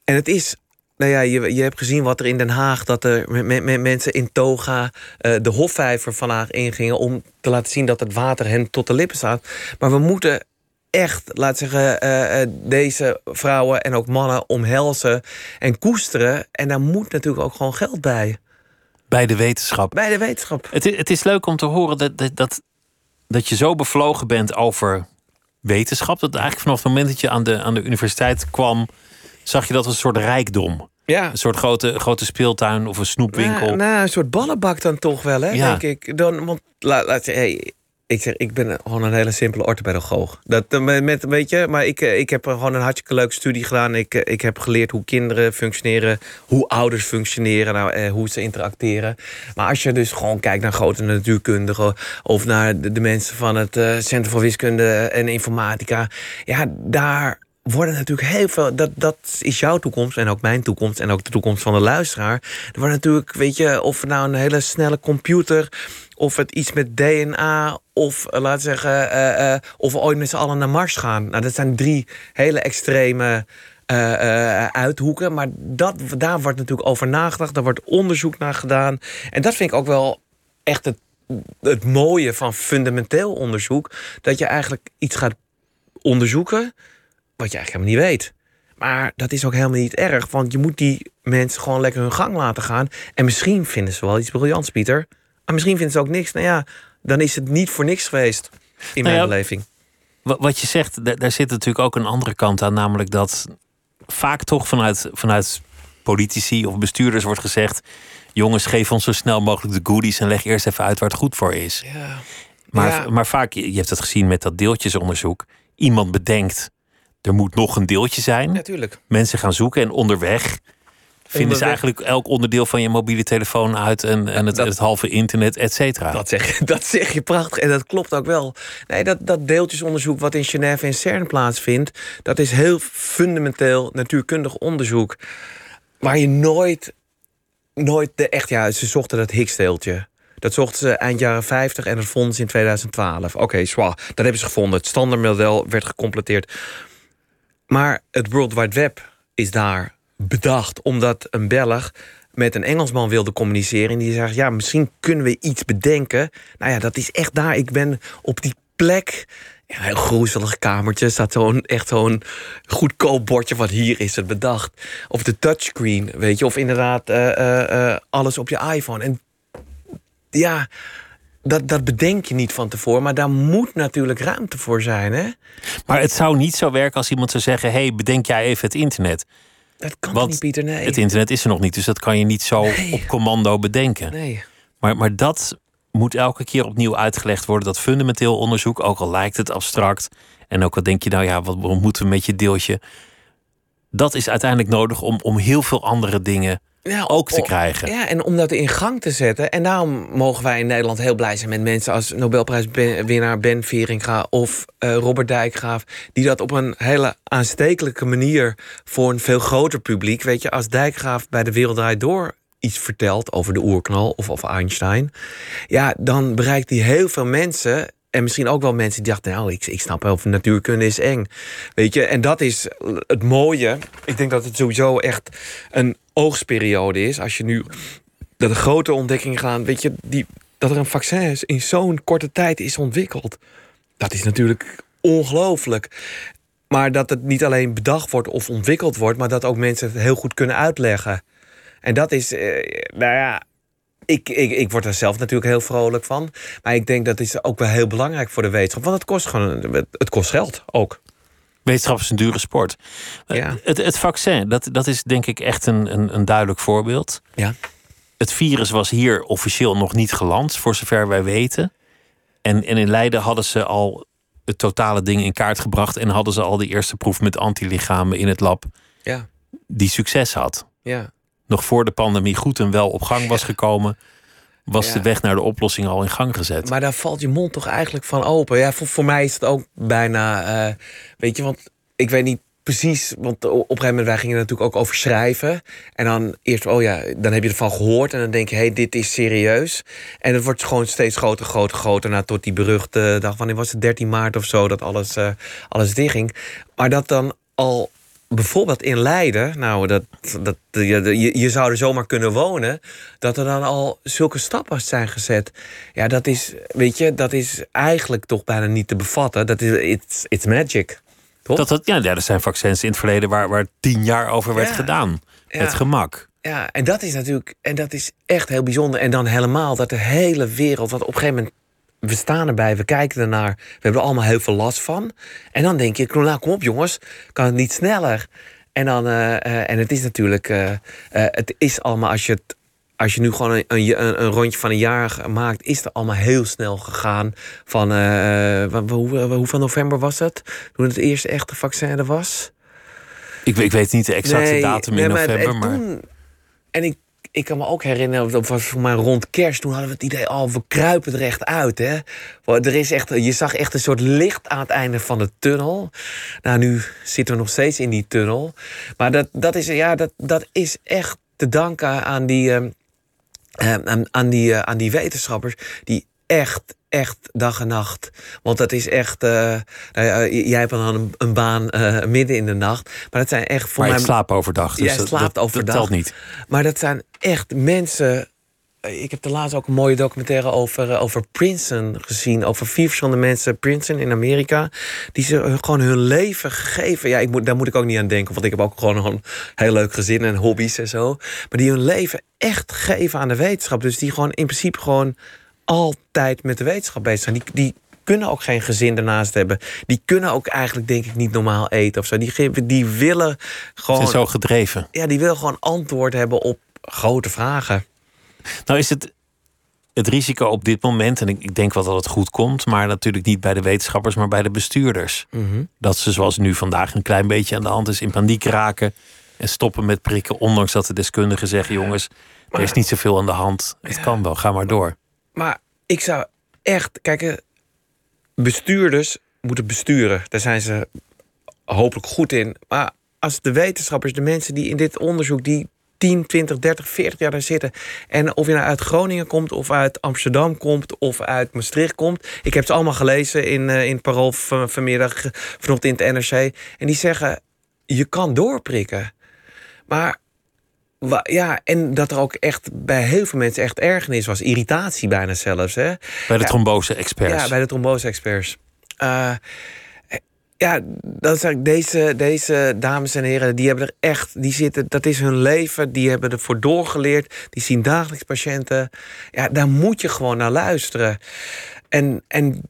En het is... Nou ja, je, je hebt gezien wat er in Den Haag... dat er met, met, met mensen in toga eh, de Hofvijver vandaag ingingen... om te laten zien dat het water hen tot de lippen staat. Maar we moeten echt, laat zeggen, eh, eh, deze vrouwen en ook mannen omhelzen en koesteren. En daar moet natuurlijk ook gewoon geld bij. Bij de wetenschap. Bij de wetenschap. Het, i- het is leuk om te horen dat, dat, dat, dat je zo bevlogen bent over wetenschap. Dat eigenlijk vanaf het moment dat je aan de, aan de universiteit kwam, zag je dat als een soort rijkdom. Ja. Een soort grote, grote speeltuin of een snoepwinkel. Nou, nou, een soort ballenbak dan toch wel, hè, Ja. denk ik. Dan, want, laat, laat, hey, ik zeg, ik ben gewoon een hele simpele orthopedagoog. Dat, eh, met, weet je, maar ik, eh, ik heb gewoon een hartstikke leuke studie gedaan. Ik, eh, ik heb geleerd hoe kinderen functioneren, hoe ouders functioneren, nou, eh, hoe ze interacteren. Maar als je dus gewoon kijkt naar grote natuurkundigen of naar de, mensen van het Centrum voor Wiskunde en Informatica, ja, daar worden natuurlijk heel veel. Dat, dat is jouw toekomst en ook mijn toekomst en ook de toekomst van de luisteraar. Er wordt natuurlijk, weet je, of nou een hele snelle computer. Of het iets met DNA. Of eh, laat zeggen, eh, eh, of we ooit met z'n allen naar Mars gaan. Nou, dat zijn drie hele extreme uithoeken. Maar dat, daar wordt natuurlijk over nagedacht. Daar wordt onderzoek naar gedaan. En dat vind ik ook wel echt het, het mooie van fundamenteel onderzoek. Dat je eigenlijk iets gaat onderzoeken wat je eigenlijk helemaal niet weet. Maar dat is ook helemaal niet erg, want je moet die mensen gewoon lekker hun gang laten gaan. En misschien vinden ze wel iets briljants, Pieter. Maar misschien vinden ze ook niks. Nou ja, dan is het niet voor niks geweest in Nou mijn ja, beleving. Wa- Wat je zegt, daar, zit natuurlijk ook een andere kant aan. Namelijk dat vaak toch vanuit, vanuit politici of bestuurders wordt gezegd... jongens, geef ons zo snel mogelijk de goodies... en leg eerst even uit waar het goed voor is. Ja. Maar, Ja. maar vaak, je je hebt het gezien met dat deeltjesonderzoek... iemand bedenkt, er moet nog een deeltje zijn. Natuurlijk. Mensen gaan zoeken en onderweg Vinden ze eigenlijk elk onderdeel van je mobiele telefoon uit en, en het, dat- het halve internet, et cetera? Dat zeg, je- dat zeg je prachtig en dat klopt ook wel. Nee, dat, dat deeltjesonderzoek wat in Genève en CERN plaatsvindt... dat is heel fundamenteel natuurkundig onderzoek... waar je nooit, nooit de echt... Ja, ze zochten dat Higgs-deeltje. Dat zochten ze eind jaren 50 en dat vonden ze in 2012. Oké, zwaar. Dat hebben ze gevonden. Het standaardmodel werd gecompleteerd. Maar het World Wide Web is daar bedacht omdat een Belg met een Engelsman wilde communiceren. En die zegt: Ja, misschien kunnen we iets bedenken. Nou ja, dat is echt daar. Ik ben op die plek. Ja, een heel groezelig kamertje. Staat zo'n echt zo'n goedkoop bordje van hier is het bedacht. Of de touchscreen, weet je. Of inderdaad eh, eh, eh, alles op je iPhone. En ja, dat, dat bedenk je niet van tevoren. Maar daar moet natuurlijk ruimte voor zijn, hè? Maar het zou niet zo werken als iemand zou zeggen: hey, bedenk jij even het internet. Dat kan Want niet, Pieter. Nee. Het internet is er nog niet, dus dat kan je niet zo Nee. op commando bedenken. nee. Maar, maar dat moet elke keer opnieuw uitgelegd worden. Dat fundamenteel onderzoek, ook al lijkt het abstract. En ook al denk je, nou ja, wat, wat moeten we met je deeltje? Dat is uiteindelijk nodig om, om heel veel andere dingen Ja, ook te krijgen. Ja, en om dat in gang te zetten. En daarom mogen wij in Nederland heel blij zijn met mensen als Nobelprijswinnaar Ben Veringa of eh, Robert Dijkgraaf. Die dat op een hele aanstekelijke manier voor een veel groter publiek. Weet je, als Dijkgraaf bij de Wereld Draait Door iets vertelt over de oerknal of over Einstein. Ja, dan bereikt hij heel veel mensen. En misschien ook wel mensen die dachten, nou, ik, ik snap wel, natuurkunde is eng. Weet je, en dat is het mooie. Ik denk dat het sowieso echt een oogstperiode is. Als je nu dat er grote ontdekkingen gaan, weet je, die, dat er een vaccin is in zo'n korte tijd is ontwikkeld. Dat is natuurlijk ongelooflijk. Maar dat het niet alleen bedacht wordt of ontwikkeld wordt, maar dat ook mensen het heel goed kunnen uitleggen. En dat is, eh, nou ja, ik, ik, ik word er zelf natuurlijk heel vrolijk van. Maar ik denk dat is ook wel heel belangrijk voor de wetenschap. Want het kost gewoon, het kost geld ook. Wetenschap is een dure sport. Eh, Ja. Het, het vaccin, dat, dat is denk ik echt een, een, een duidelijk voorbeeld. Ja. Het virus was hier officieel nog niet geland, voor zover wij weten. En, en in Leiden hadden ze al het totale ding in kaart gebracht. En hadden ze al de eerste proef met antilichamen in het lab Ja, die succes had. ja. Nog voor de pandemie goed en wel op gang was gekomen, was Ja. de weg naar de oplossing al in gang gezet. Maar daar valt je mond toch eigenlijk van open. Ja, voor, voor mij is het ook bijna. eh, weet je, want ik weet niet precies. Want op een gegeven moment wij gingen natuurlijk ook over schrijven. En dan eerst, oh ja, dan heb je ervan gehoord. En dan denk je, hé, hey, dit is serieus. En het wordt gewoon steeds groter, groter, groter. Nou, tot die beruchte dag, wanneer was het 13 maart of zo, dat alles, eh alles dichtging. Maar dat dan al bijvoorbeeld in Leiden, nou, dat, dat, je, je, je zou er zomaar kunnen wonen, dat er dan al zulke stappen zijn gezet. Ja, dat is, weet je, dat is eigenlijk toch bijna niet te bevatten. Dat is, it's, it's magic. Toch? Dat, dat, ja, ja, er zijn vaccins in het verleden waar, waar tien jaar over werd Ja. gedaan. Ja. Met gemak. Ja, en dat is natuurlijk, en dat is echt heel bijzonder. En dan helemaal dat de hele wereld, want op een gegeven moment, we staan erbij, we kijken ernaar, we hebben er allemaal heel veel last van. En dan denk je, nou kom op jongens, kan het niet sneller? En, dan, eh, eh, en het is natuurlijk, eh, het is allemaal, als je, het, als je nu gewoon een, een, een rondje van een jaar maakt, is het allemaal heel snel gegaan. Van, hoe, hoeveel november was het? Toen het eerste echte vaccin er was? Ik, weet- ik weet niet de exacte Nee, datum nee, in maar- november, maar, toen- en ik, ik kan me ook herinneren, dat was voor mij rond kerst. Toen hadden we het idee, oh, we kruipen er echt uit. Hè? Er is echt, je zag echt een soort licht aan het einde van de tunnel. Nou, nu zitten we nog steeds in die tunnel. Maar dat, dat, is, ja, dat, dat is echt te danken aan die, ehm, eh, aan, aan die, eh, aan die wetenschappers... die echt, echt dag en nacht... want dat is echt... eh, nou ja, jij hebt dan een, een baan eh, midden in de nacht. Maar dat zijn echt voor maar mij... overdag. Dus Jij dat- slaapt dat, overdag. Dat telt niet. Maar dat zijn echt mensen. eh, Ik heb de laatst ook een mooie documentaire over, eh, over Princeton gezien. Over vier verschillende mensen, Princeton in Amerika. Die ze eh, gewoon hun leven gegeven. Ja, ik moet, daar moet ik ook niet aan denken. Want ik heb ook gewoon een heel leuk gezin en hobby's en zo. Maar die hun leven echt geven aan de wetenschap. Dus die gewoon in principe gewoon altijd met de wetenschap bezig zijn. Die, die kunnen ook geen gezin ernaast hebben. Die kunnen ook eigenlijk denk ik niet normaal eten of zo. Die, die willen Ze gewoon zijn zo gedreven. ja, die wil gewoon antwoord hebben op grote vragen. Nou is het het risico op dit moment, en ik, ik denk wel dat het goed komt, maar natuurlijk niet bij de wetenschappers, maar bij de bestuurders. Dat ze, zoals nu vandaag een klein beetje aan de hand is, in paniek raken. En stoppen met prikken, ondanks dat de deskundigen zeggen: jongens, er is niet zoveel aan de hand. Het kan wel, ga maar door. Maar ik zou echt, kijk, eh, bestuurders moeten besturen. Daar zijn ze hopelijk goed in. Maar als de wetenschappers, de mensen die in dit onderzoek, die 10, 20, 30, 40 jaar daar zitten. En of je nou uit Groningen komt, of uit Amsterdam komt, of uit Maastricht komt. Ik heb ze allemaal gelezen in, uh, in Parool van, vanmiddag, vanochtend in het NRC. En die zeggen, je kan doorprikken. Maar ja, en dat er ook echt bij heel veel mensen echt ergernis was. Irritatie bijna zelfs. Hè? Bij de trombose-experts. Ja, bij de trombose-experts. Uh, ja, dat is eigenlijk deze, deze dames en heren, die hebben er echt, die zitten, dat is hun leven, die hebben ervoor doorgeleerd, die zien dagelijks patiënten. Ja, daar moet je gewoon naar luisteren. En, en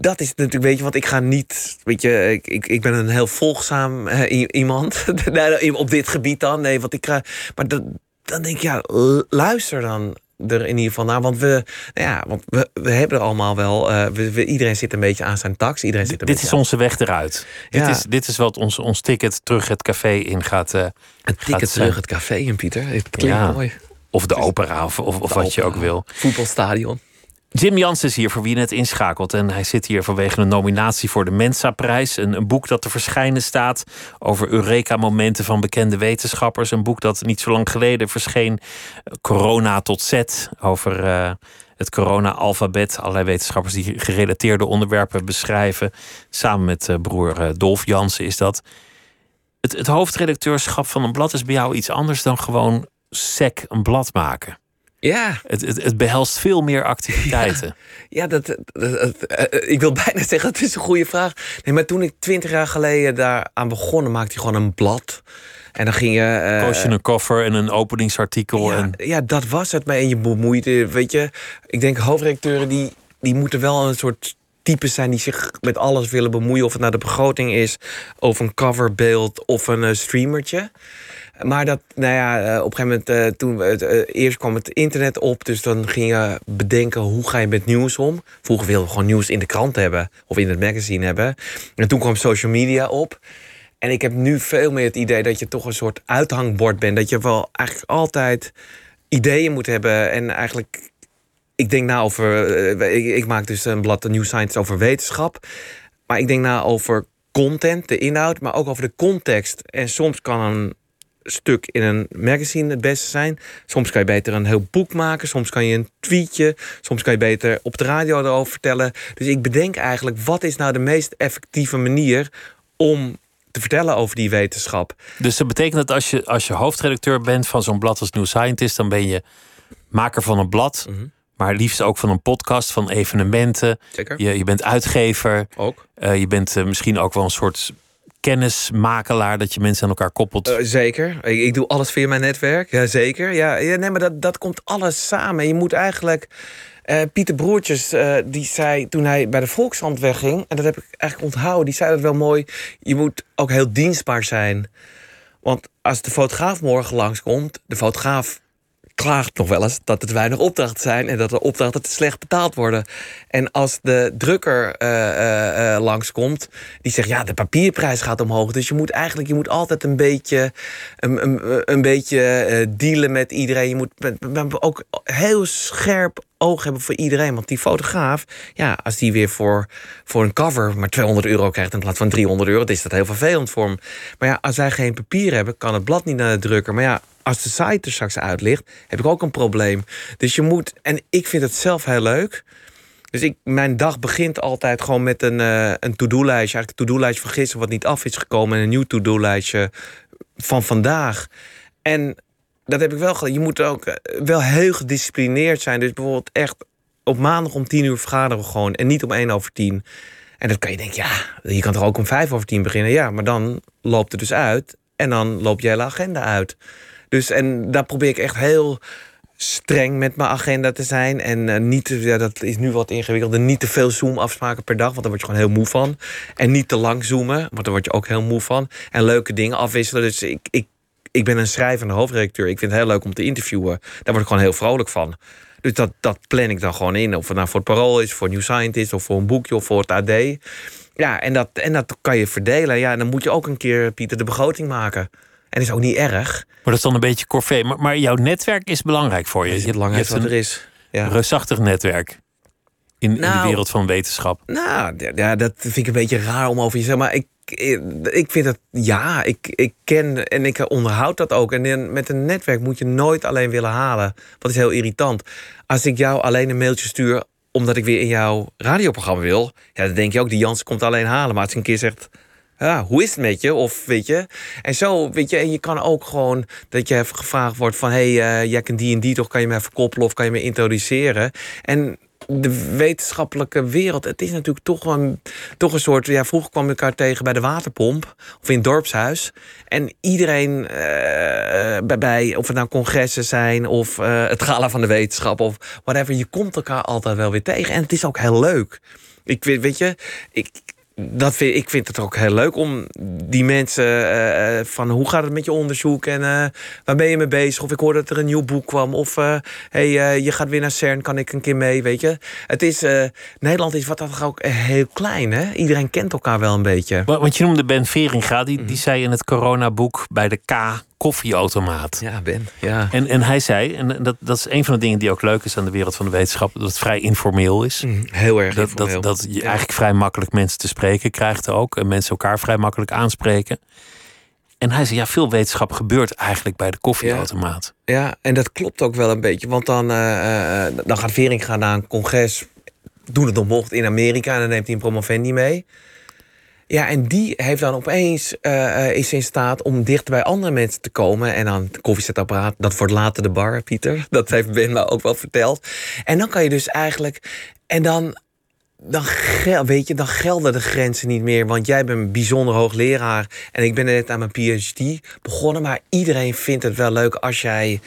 dat is natuurlijk, weet je, want ik ga niet, weet je, ik, ik, ik ben een heel volgzaam uh, iemand op dit gebied dan. Nee, want ik ga, maar dat, dan denk ik, ja, luister dan er in ieder geval naar. Want we, nou ja, want we, we hebben er allemaal wel. Uh, we, iedereen zit een beetje aan zijn tax. Iedereen zit een dit is onze weg eruit. Ja. Dit, is, dit is wat ons, ons ticket terug het café in gaat. Uh, een ticket terug het café in, Pieter. Het klinkt ja. mooi. Of de opera, of, of, of wat je ook wil. Voetbalstadion. Jim Jans is hier voor wie net inschakelt. En hij zit hier vanwege een nominatie voor de Mensa-prijs. Een, boek dat te verschijnen staat over Eureka-momenten van bekende wetenschappers. Een boek dat niet zo lang geleden verscheen. Corona tot Z. Over uh, het corona-alfabet. Allerlei wetenschappers die gerelateerde onderwerpen beschrijven. Samen met uh, broer uh, Dolf Jansen is dat. Het, het hoofdredacteurschap van een blad is bij jou iets anders dan gewoon sec een blad maken. Ja. Het, het, het, behelst veel meer activiteiten. Ja, dat, dat, eh, ik wil bijna zeggen, het is een goede vraag. Nee, maar toen ik twintig jaar geleden daaraan begon, maakte je gewoon een blad. En dan ging je. Uh, Koos je een koffer en een openingsartikel. Ja, en... ja, dat was het. Maar en je bemoeide, weet je. Ik denk hoofdredacteuren die, die moeten wel een soort types zijn die zich met alles willen bemoeien. Of het nou de begroting is, of een coverbeeld, of een uh, streamertje. Maar dat, nou ja, eh, op een gegeven moment, uh, toen het, uh, eerst kwam het internet op. Dus dan ging je bedenken, hoe ga je met nieuws om? Vroeger wilden we gewoon nieuws in de krant hebben. Of in het magazine hebben. En toen kwam social media op. En ik heb nu veel meer het idee dat je toch een soort uithangbord bent. Dat je wel eigenlijk altijd ideeën moet hebben. En eigenlijk, ik denk na over... Ik, maak dus een blad, New Science, over wetenschap. Maar ik denk na over content, de inhoud, maar ook over de context. En soms kan een stuk in een magazine het beste zijn. Soms kan je beter een heel boek maken. Soms kan je een tweetje. Soms kan je beter op de radio erover vertellen. Dus ik bedenk eigenlijk, wat is nou de meest effectieve manier om te vertellen over die wetenschap? Dus dat betekent dat als je, als je hoofdredacteur bent van zo'n blad als New Scientist, dan ben je maker van een blad. Mhm. Maar liefst ook van een podcast, van evenementen. Zeker. Je, je bent uitgever. Ook. Uh, je bent uh, misschien ook wel een soort kennismakelaar dat je mensen aan elkaar koppelt? Uh, zeker. Ik, doe alles via mijn netwerk. Ja, zeker. Ja, ja, nee, maar dat, dat komt alles samen. Je moet eigenlijk. Uh, Pieter Broertjes, uh, die zei toen hij bij de Volkshand wegging, en dat heb ik eigenlijk onthouden, die zei dat wel mooi. Je moet ook heel dienstbaar zijn. Want als de fotograaf morgen langskomt, de fotograaf klaagt nog wel eens dat het weinig opdrachten zijn en dat de opdrachten te slecht betaald worden. En als de drukker uh, uh, langskomt, die zegt ja, de papierprijs gaat omhoog. Dus je moet eigenlijk je moet altijd een beetje, een, een, een beetje dealen met iedereen. Je moet ook heel scherp oog hebben voor iedereen. Want die fotograaf, ja, als die weer voor, voor een cover maar 200 euro krijgt in plaats van 300 euro, dan is dat heel vervelend voor hem. Maar ja, als zij geen papier hebben, kan het blad niet naar de drukker. Maar ja, als de site er straks uit ligt, heb ik ook een probleem. Dus je moet, en ik vind het zelf heel leuk. Dus ik, mijn dag begint altijd gewoon met een, uh, een to-do-lijstje. Eigenlijk een to-do-lijstje van gisteren wat niet af is gekomen. En een nieuw to-do-lijstje van vandaag. En dat heb ik wel geleerd. Je moet ook eh, wel heel gedisciplineerd zijn. Dus bijvoorbeeld echt op maandag om tien uur vergaderen we gewoon. En niet om één over tien. En dan kan je denken, ja, je kan toch ook om vijf over tien beginnen? Ja, maar dan loopt het dus uit. En dan loopt je hele agenda uit. Dus en daar probeer ik echt heel streng met mijn agenda te zijn. En uh, niet, ja, dat is nu wat ingewikkelder. Niet te veel Zoom-afspraken per dag, want daar word je gewoon heel moe van. En niet te lang zoomen, want daar word je ook heel moe van. En leuke dingen afwisselen. Dus ik, ik, ik ben een schrijvende hoofdredacteur. Ik vind het heel leuk om te interviewen. Daar word ik gewoon heel vrolijk van. Dus dat, dat plan ik dan gewoon in. Of het nou voor het Parool is, voor New Scientist... of voor een boekje of voor het AD. Ja, en dat, en dat kan je verdelen. Ja, en dan moet je ook een keer, Pieter, de begroting maken. En is ook niet erg. Maar dat is dan een beetje corvée. Maar, maar jouw netwerk is belangrijk voor je. Dat is het je belangrijkste hebt wat er een is. Ja. reusachtig netwerk. In, in de Nou, wereld van wetenschap. Nou, ja, dat vind ik een beetje raar om over je te zeggen. Maar ik, ik vind het, ja, ik, ik ken en ik onderhoud dat ook. En met een netwerk moet je nooit alleen willen halen. Wat is heel irritant. Als ik jou alleen een mailtje stuur omdat ik weer in jouw radioprogramma wil... Ja, dan denk je ook, die Jans komt alleen halen. Maar als ik een keer zegt, ja, hoe is het met je? Of weet je. En zo, weet je, en je kan ook gewoon dat je even gevraagd wordt van: hé, hey, eh, jij kent die en die toch, kan je me even koppelen of kan je me introduceren? En de wetenschappelijke wereld, het is natuurlijk toch een, toch een soort. Ja, vroeger kwam ik elkaar tegen bij de waterpomp of in het dorpshuis. En iedereen eh, bij, bij, of het nou congressen zijn of eh, het gala van de wetenschap of whatever, je komt elkaar altijd wel weer tegen. En het is ook heel leuk. Ik weet, weet je, ik, dat vind, ik vind het ook heel leuk om die mensen eh, eh, van hoe gaat het met je onderzoek en eh, waar ben je mee bezig? Of ik hoorde dat er een nieuw boek kwam. Of hey, je gaat weer naar CERN, kan ik een keer mee, weet je? Het is, Nederland is wat dat ook heel klein, hè? Iedereen kent elkaar wel een beetje. Wa- Want je noemde Ben Veringa, die, Mhm. die zei in het coronaboek bij de K koffieautomaat. Ja, Ben. Ja. En, en hij zei, en dat, dat is een van de dingen die ook leuk is aan de wereld van de wetenschap, dat het vrij informeel is. Mm, Heel erg Dat, informeel. dat, dat je Ja. eigenlijk vrij makkelijk mensen te spreken krijgt ook. En mensen elkaar vrij makkelijk aanspreken. En hij zei, ja, veel wetenschap gebeurt eigenlijk bij de koffieautomaat. Ja, en dat klopt ook wel een beetje. Want dan, eh, eh, dan gaat Vering gaan naar een congres. Doen het nog mocht in Amerika. En dan neemt hij een promovendi mee. Ja, en die heeft dan opeens eh, eh, is in staat om dicht bij andere mensen te komen. En dan het koffiezetapparaat, dat wordt later de bar, Pieter. Dat heeft Ben me ook wel verteld. En dan kan je dus eigenlijk. En dan. Dan, weet je, dan gelden de grenzen niet meer. Want jij bent een bijzonder hoogleraar. En ik ben net aan mijn PhD begonnen. Maar iedereen vindt het wel leuk als jij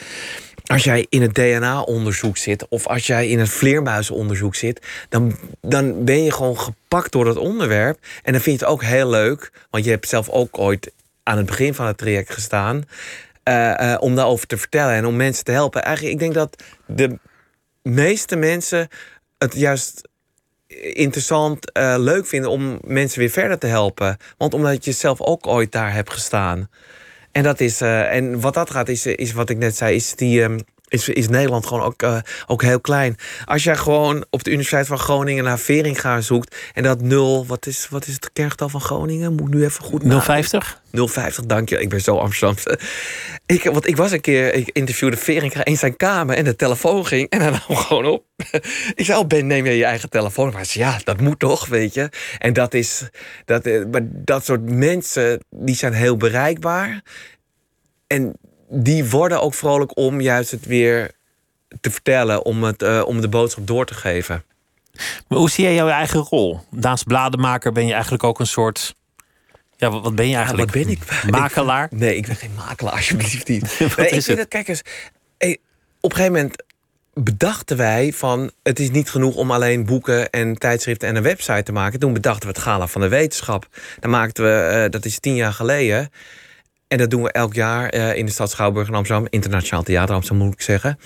als jij in het DNA-onderzoek zit of als jij in het vleermuizenonderzoek zit, dan, dan ben je gewoon gepakt door dat onderwerp. En dan vind je het ook heel leuk, want je hebt zelf ook ooit aan het begin van het traject gestaan, eh, eh, om daarover te vertellen en om mensen te helpen. Eigenlijk, ik denk dat de meeste mensen het juist interessant, eh, leuk vinden om mensen weer verder te helpen. Want omdat je zelf ook ooit daar hebt gestaan. En dat is, eh, en wat dat gaat, is, is wat ik net zei, is die. Is, is Nederland gewoon ook, eh, ook heel klein. Als jij gewoon op de Universiteit van Groningen naar Veringa zoekt. en dat nul. Wat is, wat is het kerngetal van Groningen? Moet ik nu even goed nadenken. 050? 050, dank je. Ik ben zo Amsterdam. Ik, want ik was een keer, ik interviewde Veringa in zijn kamer en de telefoon ging en hij nam gewoon op. Ik zei, oh Ben, neem je je eigen telefoon? Maar hij zei, ja, dat moet toch, weet je. En dat is, dat, eh, maar dat soort mensen, die zijn heel bereikbaar. En die worden ook vrolijk om juist het weer te vertellen, om, het, eh, om de boodschap door te geven. Maar hoe zie jij jouw eigen rol? Naast blademaker ben je eigenlijk ook een soort... Ja, wat wat ben je eigenlijk? wat ben ik? Makelaar? Nee, ik ben geen makelaar, alsjeblieft niet. Wat nee, ik is vind het? dat, kijk eens, op een gegeven moment bedachten wij van... het is niet genoeg om alleen boeken en tijdschriften en een website te maken. Toen bedachten we het Gala van de Wetenschap. Dan maakten we, eh, dat is tien jaar geleden... En dat doen we elk jaar eh, in de stad Schouwburg in Amsterdam. Internationaal Theater Amsterdam moet ik zeggen.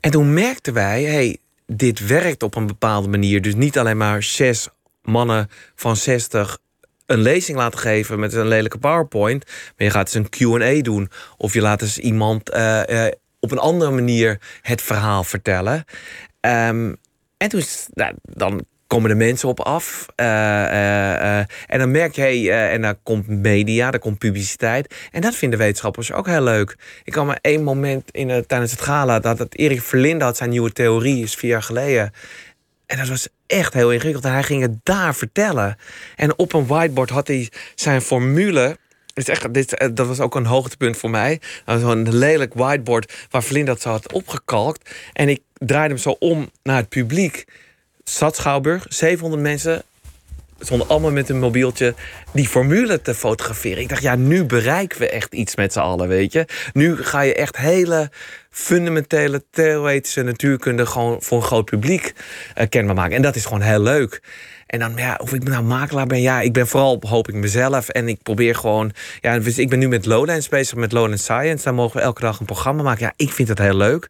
En toen merkten wij, hey, dit werkt op een bepaalde manier. Dus niet alleen maar zes mannen van 60 een lezing laten geven met een lelijke PowerPoint. Maar je gaat eens een QA doen. Of je laat eens iemand eh, eh, op een andere manier het verhaal vertellen. Ehm, en toen, nou, dan komen de mensen op af. Eh, eh, eh, en dan merk je, hey, en dan komt media, dan komt publiciteit. En dat vinden wetenschappers ook heel leuk. Ik kan maar één moment in, tijdens het gala... dat het Erik Verlinde had zijn nieuwe theorie, is vier jaar geleden. En dat was echt heel ingewikkeld. En hij ging het daar vertellen. En op een whiteboard had hij zijn formule... Is echt, dit, dat was ook een hoogtepunt voor mij. Dat was Zo'n lelijk whiteboard waar Vlinde dat zo had opgekalkt. En ik draaide hem zo om naar het publiek. Stad Schouwburg, 700 mensen stonden allemaal met een mobieltje die formule te fotograferen. Ik dacht, ja, nu bereiken we echt iets met z'n allen, weet je. Nu ga je echt hele fundamentele theoretische natuurkunde gewoon voor een groot publiek eh, kenbaar maken. En dat is gewoon heel leuk. En dan, ja, of ik nou makelaar ben, ja, ik ben vooral, hoop ik, mezelf. En ik probeer gewoon, ja, dus ik ben nu met Lowlands bezig, met Lowlands Science. Daar mogen we elke dag een programma maken. Ja, ik vind het heel leuk.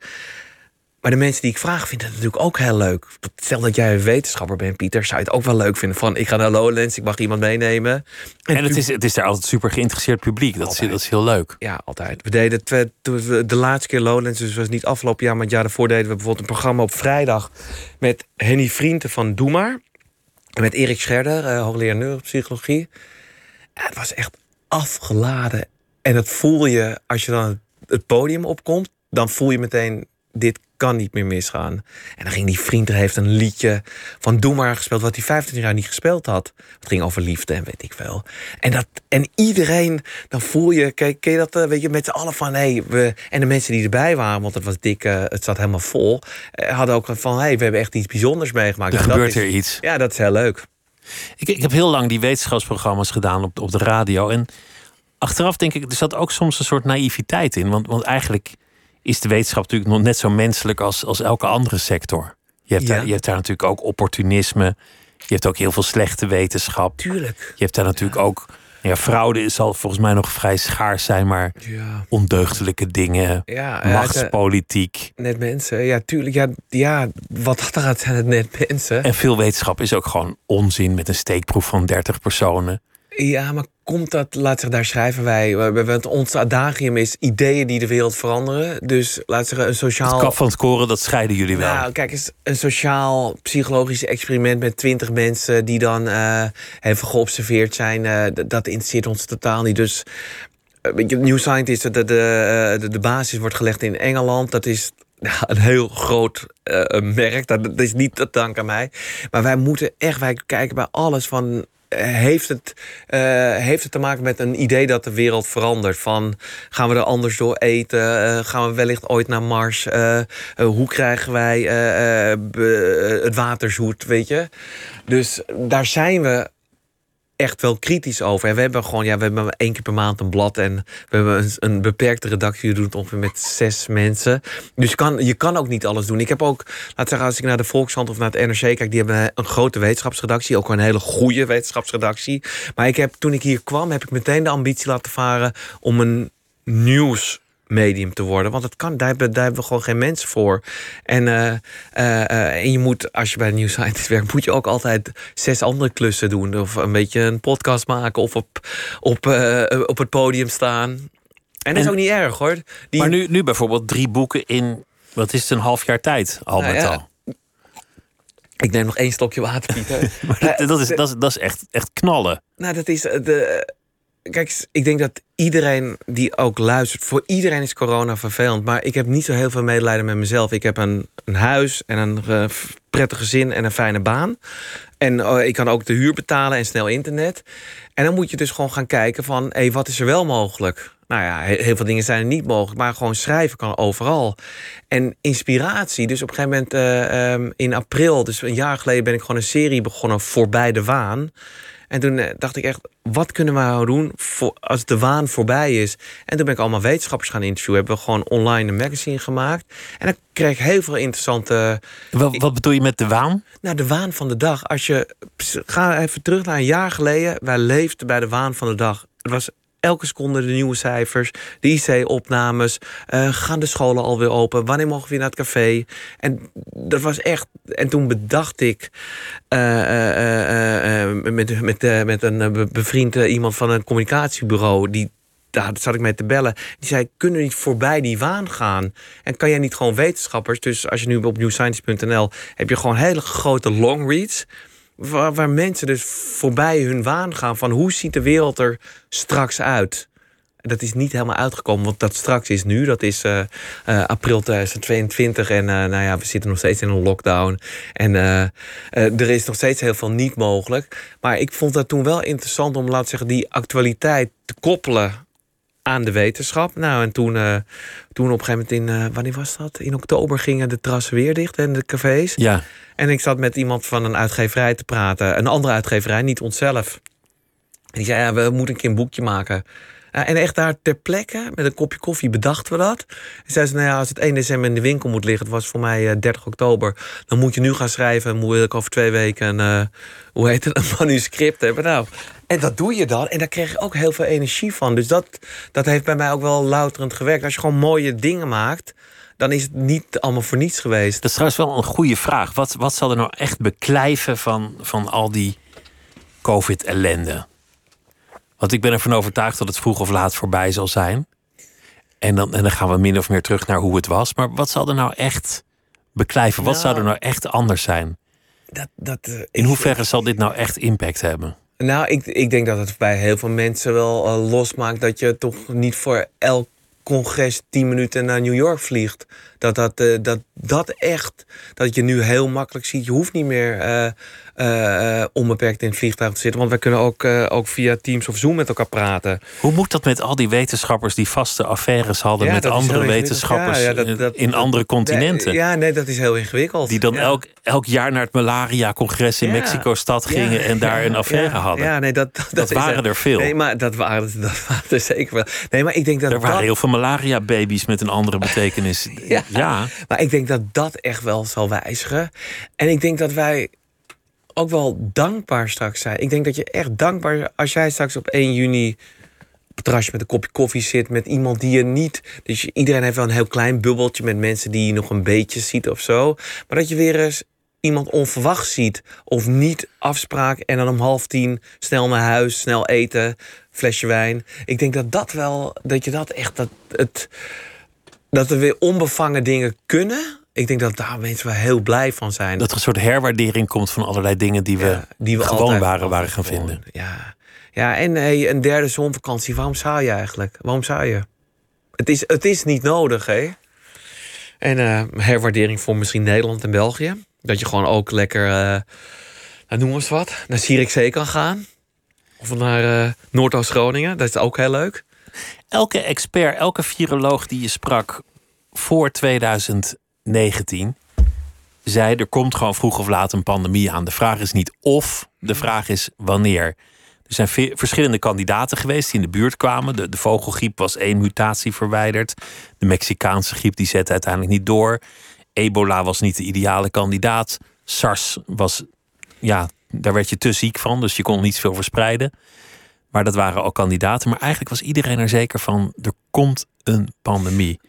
Maar de mensen die ik vraag vinden het natuurlijk ook heel leuk. Stel dat jij een wetenschapper bent, Pieter, zou je het ook wel leuk vinden van ik ga naar Lowlands, ik mag iemand meenemen. En, het, is, het is daar altijd super geïnteresseerd publiek. Dat is, dat is heel leuk. Ja, altijd. We deden het, de laatste keer Lowlands, dus was niet afgelopen jaar, maar het jaar daarvoor deden we bijvoorbeeld een programma op vrijdag met Henny Vrienden van Doe Maar. En met Erik Scherder, uh, hoogleraar neuropsychologie. En het was echt afgeladen. En dat voel je als je dan het podium opkomt. Dan voel je meteen, dit kan niet meer misgaan. En dan ging die vriend, er heeft een liedje van Doe maar gespeeld... wat hij 25 jaar niet gespeeld had. Het ging over liefde en weet ik wel. En, dat, en iedereen, dan voel je, kijk, ken je dat, eh, weet je, met z'n allen van... Hey, we, en de mensen die erbij waren, want het was dik, uh, het zat helemaal vol... Uh, hadden ook van, hey, we hebben echt iets bijzonders meegemaakt. Er gebeurt er iets. Ja, dat is heel leuk. Ik, ik heb heel lang die wetenschapsprogramma's gedaan op, op de radio. En achteraf denk ik, er zat ook soms een soort naïviteit in. Want, want eigenlijk is de wetenschap natuurlijk nog net zo menselijk als, als elke andere sector. Je hebt, daar, je hebt daar natuurlijk ook opportunisme. Je hebt ook heel veel slechte wetenschap. Tuurlijk. Je hebt daar natuurlijk ook. Ja, fraude zal volgens mij nog vrij schaars zijn, maar ja. ondeugdelijke dingen, ja, machtspolitiek. Net mensen, ja, tuurlijk. Ja, ja wat gaat zijn het net mensen. En veel wetenschap is ook gewoon onzin met een steekproef van 30 personen. Ja, maar komt dat, laat zich daar schrijven wij. Want ons adagium is ideeën die de wereld veranderen. Dus laat zeggen, een sociaal. Het kap van het koren, dat scheiden jullie wel. Nou, kijk eens, een sociaal psychologisch experiment met twintig mensen die dan uh, even geobserveerd zijn. Uh, dat interesseert ons totaal niet. Dus. Uh, New Scientist, de, de, de, de basis wordt gelegd in Engeland. Dat is ja, een heel groot uh, merk. Dat, dat, is niet te danken aan mij. Maar wij moeten echt, wij kijken bij alles van heeft het, uh, heeft het te maken met een idee dat de wereld verandert? Van gaan we er anders door eten? Uh, gaan we wellicht ooit naar Mars? Uh, hoe krijgen wij het water zoet? Weet je? Dus daar zijn we echt wel kritisch over. En we hebben gewoon, ja, we hebben één keer per maand een blad en we hebben een, beperkte redactie. We doen het ongeveer met zes mensen. Dus je kan, je kan ook niet alles doen. Ik heb ook, laat zeggen, als ik naar de Volkshand of naar het NRC kijk, die hebben een grote wetenschapsredactie, ook een hele goede wetenschapsredactie. Maar ik heb, toen ik hier kwam, heb ik meteen de ambitie laten varen om een nieuws medium te worden. Want het kan, daar, hebben, daar hebben we gewoon geen mensen voor. En, uh, uh, en je moet, als je bij de New Scientist werkt, moet je ook altijd zes andere klussen doen. Of een beetje een podcast maken of op, op, op het podium staan. En dat is ook niet erg hoor. Die... Maar nu, nu bijvoorbeeld drie boeken in, wat is het, een half jaar tijd al nou, met ja. al. Ik neem nog één stokje water, Pieter. maar dat, dat, is, dat, is, dat is echt, echt knallen. Nou, dat is de kijk, ik denk dat iedereen die ook luistert, voor iedereen is corona vervelend. Maar ik heb niet zo heel veel medelijden met mezelf. Ik heb een, een huis en een uh, prettig gezin en een fijne baan. En uh, ik kan ook de huur betalen en snel internet. En dan moet je dus gewoon gaan kijken van, hé, hey, wat is er wel mogelijk? Nou ja, heel veel dingen zijn er niet mogelijk, maar gewoon schrijven kan overal. En inspiratie, dus op een gegeven moment uh, um, in april, dus een jaar geleden, ben ik gewoon een serie begonnen voorbij de waan. En toen dacht ik echt, wat kunnen we nou doen voor, als de waan voorbij is? En toen ben ik allemaal wetenschappers gaan interviewen. Hebben we gewoon online een magazine gemaakt. En dan kreeg ik heel veel interessante... Wat, wat bedoel je met de waan? Nou, de waan van de dag. Als je... Ga even terug naar een jaar geleden. Wij leefden bij de waan van de dag. Het was elke seconde de nieuwe cijfers, de IC-opnames. Uh, gaan de scholen alweer open? Wanneer mogen we weer naar het café? En dat was echt. En toen bedacht ik uh, met, met, met een bevriend iemand van een communicatiebureau. Die, daar zat ik mee te bellen. Die zei: Kunnen niet voorbij die waan gaan? En kan jij niet gewoon wetenschappers? Dus als je nu op newscience.nl heb je gewoon hele grote long reads Waar, waar, mensen dus voorbij hun waan gaan van hoe ziet de wereld er straks uit. Dat is niet helemaal uitgekomen, want dat straks is nu. Dat is uh, uh, april 2022 en uh, nou ja, we zitten nog steeds in een lockdown. En er is nog steeds heel veel niet mogelijk. Maar ik vond dat toen wel interessant om, laten zeggen, die actualiteit te koppelen aan de wetenschap. Nou, en toen, toen op een gegeven moment in, wanneer was dat? In oktober gingen de terrassen weer dicht en de cafés. Ja. En ik zat met iemand van een uitgeverij te praten. Een andere uitgeverij, niet onszelf. En die zei, ja, we moeten een keer een boekje maken. En echt daar ter plekke, met een kopje koffie, bedachten we dat. En zei ze, nou ja, als het 1 december in de winkel moet liggen... het was voor mij 30 eh, oktober... dan moet je nu gaan schrijven... en moet ik over twee weken een, uh, hoe heet het, een manuscript hebben. Nou, en dat doe je dan. En daar kreeg ik ook heel veel energie van. Dus dat, dat heeft bij mij ook wel louterend gewerkt. Als je gewoon mooie dingen maakt dan is het niet allemaal voor niets geweest. Dat is trouwens wel een goede vraag. Wat, wat zal er nou echt beklijven van, van al die COVID-ellende? Want ik ben ervan overtuigd dat het vroeg of laat voorbij zal zijn. En dan, en dan gaan we min of meer terug naar hoe het was. Maar wat zal er nou echt beklijven? Wat Nou. zou er nou echt anders zijn? Dat, dat, eh, In ik- hoeverre zal dit nou echt impact hebben? Nou, ik, ik denk dat het bij heel veel mensen wel eh, losmaakt dat je toch niet voor elk congres 10 minuten naar New York vliegt. Dat dat, eh, dat dat echt, dat je nu heel makkelijk ziet. Je hoeft niet meer eh, eh, onbeperkt in het vliegtuig te zitten. Want wij kunnen ook, ook via Teams of Zoom met elkaar praten. Hoe moet dat met al die wetenschappers die vaste affaires hadden Ja, met andere wetenschappers Ja, ja, dat- in- dat- in andere continenten? Ja, nee, dat is heel ingewikkeld. Die dan elk, elk jaar naar het malaria-congres in. Mexico-stad gingen en daar een affaire hadden. Ja, nee, dat, dat, waren er veel. Nee, maar dat waren, dat waren er zeker wel. Nee, maar ik denk dat er waren heel veel malaria-baby's met een andere betekenis. Ja. Ja. Maar ik denk dat dat echt wel zal wijzigen. En ik denk dat wij ook wel dankbaar straks zijn. Ik denk dat je echt dankbaar... Als jij straks op 1 juni terrasje met een kopje koffie zit... met iemand die je niet... Dus iedereen heeft wel een heel klein bubbeltje met mensen... die je nog een beetje ziet of zo. Maar dat je weer eens iemand onverwacht ziet... of niet afspraak en dan om half tien snel naar huis... snel eten, flesje wijn. Ik denk dat dat wel... Dat je dat echt... Dat, het, dat er weer onbevangen dingen kunnen. Ik denk dat daar mensen wel heel blij van zijn. Dat er een soort herwaardering komt van allerlei dingen die we, Ja, die we gewoon waren, waren gaan gewoon, vinden. Ja, ja en hey, een derde zonvakantie. Waarom zou je eigenlijk? Waarom zou je? Het is, het is niet nodig, hè? En eh, herwaardering voor misschien Nederland en België. Dat je gewoon ook lekker, nou, noem eens wat, naar Zierikzee kan gaan. Of naar eh Noordoost-Groningen. Dat is ook heel leuk. Elke expert, elke viroloog die je sprak voor 2019 zei er komt gewoon vroeg of laat een pandemie aan. De vraag is niet of, de vraag is wanneer. Er zijn ve- verschillende kandidaten geweest die in de buurt kwamen. De, de vogelgriep was één mutatie verwijderd. De Mexicaanse griep die zette uiteindelijk niet door. Ebola was niet de ideale kandidaat. SARS was, ja, daar werd je te ziek van, dus je kon niet veel verspreiden. Maar dat waren ook kandidaten. Maar eigenlijk was iedereen er zeker van: er komt een pandemie.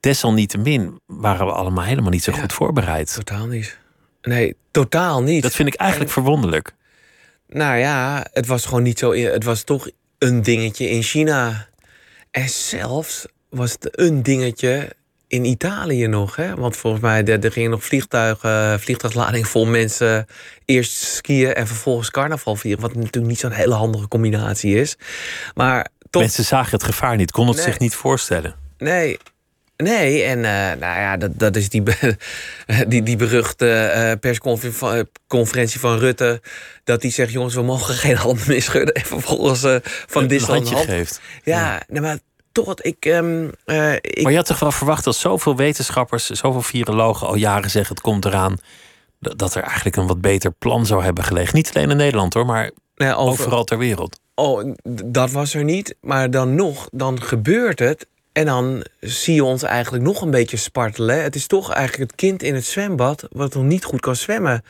Desalniettemin waren we allemaal helemaal niet zo Ja. goed voorbereid. Totaal niet. Nee, totaal niet. Dat vind ik eigenlijk verwonderlijk. Nou ja, het was gewoon niet zo. Het was toch een dingetje in China. En zelfs was het een dingetje in Italië nog. Hè? Want volgens mij er, er gingen nog vliegtuigen, vliegtuigladingen vol mensen. Eerst skiën en vervolgens carnaval vieren. Wat natuurlijk niet zo'n hele handige combinatie is. Maar toch. Mensen zagen het gevaar niet, konden het Nee. zich niet voorstellen. Nee. Nee, en eh, nou ja, dat, dat is die, be- die, die beruchte eh, persconferentie van Rutte. Dat die zegt: jongens, we mogen geen handen meer schudden. En vervolgens eh, van handje hand. geeft. Ja, nee, maar ik. ehm, eh, ik Maar je had toch wel verwacht dat zoveel wetenschappers, zoveel virologen al jaren zeggen: het komt eraan. dat- er eigenlijk een wat beter plan zou hebben gelegen. Niet alleen in Nederland hoor, maar over- overal ter wereld. Oh, dat was er niet. Maar dan nog, dan gebeurt het. En dan zie je ons eigenlijk nog een beetje spartelen. Het is toch eigenlijk het kind in het zwembad... wat nog niet goed kan zwemmen.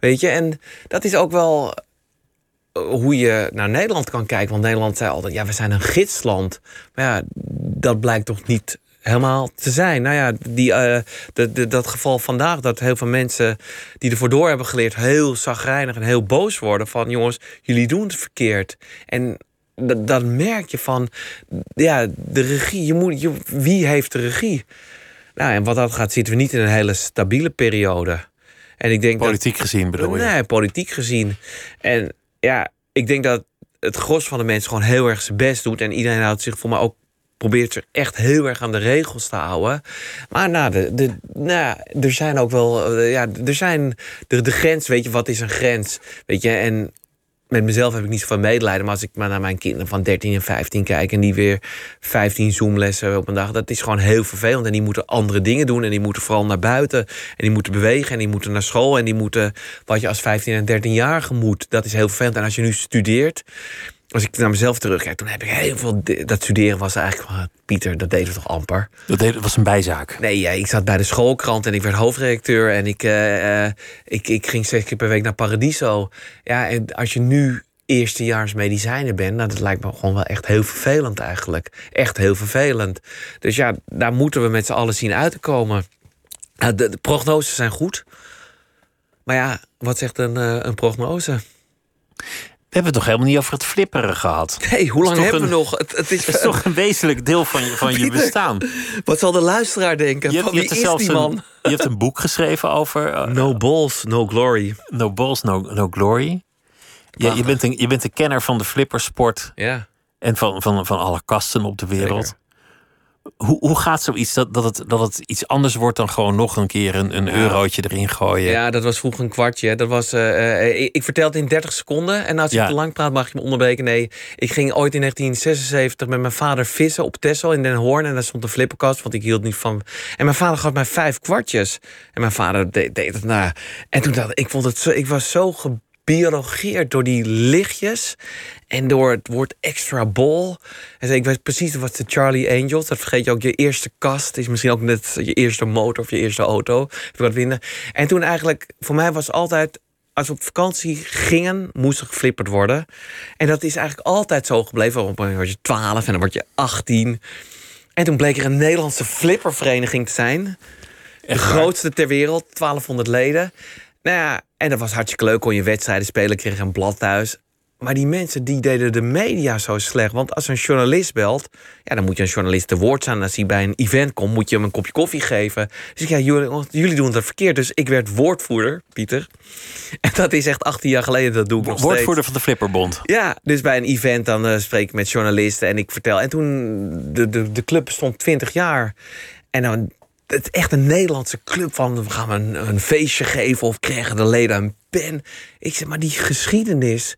Weet je? En dat is ook wel hoe je naar Nederland kan kijken. Want Nederland zei altijd, ja, we zijn een gidsland. Maar ja, dat blijkt toch niet helemaal te zijn. Nou ja, die, eh, de, de, dat geval vandaag... dat heel veel mensen die ervoor door hebben geleerd... heel zagrijnig en heel boos worden van... jongens, jullie doen het verkeerd. En dat, dat merk je van... ja, de regie, je moet, je, wie heeft de regie? Nou, en wat dat gaat, zitten we niet in een hele stabiele periode. En ik denk dat... Politiek gezien bedoel je. Nee, politiek gezien. En ja, ik denk dat het gros van de mensen gewoon heel erg zijn best doet. En iedereen houdt zich voor mij ook probeert zich echt heel erg aan de regels te houden. Maar nou, de, de, nou er zijn ook wel, eh, ja, er zijn de, de grens, weet je, wat is een grens? Weet je, en met mezelf heb ik niet zoveel medelijden. Maar als ik maar naar mijn kinderen van 13 en 15 kijk... en die weer 15 Zoomlessen op een dag... dat is gewoon heel vervelend. En die moeten andere dingen doen. En die moeten vooral naar buiten. En die moeten bewegen. En die moeten naar school. En die moeten wat je als 15 en 13-jarige moet. Dat is heel vervelend. En als je nu studeert... Als ik naar mezelf terugkijk, toen heb ik heel veel... Dat studeren was eigenlijk... Pieter, dat deden we toch amper? Dat deed- was een bijzaak. Nee, ja, ik zat bij de schoolkrant en ik werd hoofdredacteur. En ik, eh, ik, ik ging zes keer per week naar Paradiso. Ja, en als je nu eerstejaars medicijnen bent. Nou, dat lijkt me gewoon wel echt heel vervelend eigenlijk. Echt heel vervelend. Dus ja, daar moeten we met z'n allen zien uit te komen. Nou, de, de prognoses zijn goed. Maar ja, wat zegt een, eh, een prognose? We hebben het toch helemaal niet over het flipperen gehad. Nee, hoe lang hebben een- we nog? Het, het is, Het is toch een wezenlijk deel van je, van je bestaan. Wat zal de luisteraar denken? Je, Van je wie hebt er is zelfs die een, man? je hebt een boek geschreven over eh, No balls, no glory. No Balls, No, no Glory. Je, je, bent een, je bent een kenner van de flippersport Ja. en van, van, van alle kasten op de wereld. Hoe, hoe gaat zoiets dat, dat, het, dat het iets anders wordt dan gewoon nog een keer een, een eurotje erin gooien? Ja, dat was vroeger een kwartje. Dat was, eh, eh, ik, ik vertel het in 30 seconden. En als ik Ja. te lang praat, mag je me onderbreken. Nee, ik ging ooit in 1976 met mijn vader vissen op Texel in Den Hoorn. En daar stond een flipperkast, want ik hield niet van... En mijn vader gaf mij vijf kwartjes. En mijn vader deed, deed het na. En toen dacht ik, ik vond het zo... Ik was zo gebiologeerd door die lichtjes. En door het woord extra ball. En ik weet precies wat de Charlie Angels. Dat vergeet je ook. Je eerste kast is misschien ook net je eerste motor of je eerste auto. Heb wat winnen. En toen eigenlijk, voor mij was altijd. Als we op vakantie gingen, moest er geflipperd worden. En dat is eigenlijk altijd zo gebleven. Op een word je 12 en dan word je 18. En toen bleek er een Nederlandse flippervereniging te zijn. De grootste ter wereld, 1200 leden. Nou ja, en dat was hartstikke leuk. Kon je wedstrijden spelen, kreeg een blad thuis. Maar die mensen die deden de media zo slecht. Want als een journalist belt, ja, dan moet je een journalist te woord staan. Als hij bij een event komt, moet je hem een kopje koffie geven. Dus ik, ja, jullie, jullie doen het verkeerd. Dus ik werd woordvoerder, Pieter. En dat is echt 18 jaar geleden, dat doe ik nog steeds. Woordvoerder van de Flipperbond. Ja, dus bij een event dan eh, spreek ik met journalisten en ik vertel. En toen, de, de, de club bestond 20 jaar. En dan, het is echt een Nederlandse club van, we gaan een, een feestje geven of krijgen de leden een pen. Ik zeg, maar die geschiedenis,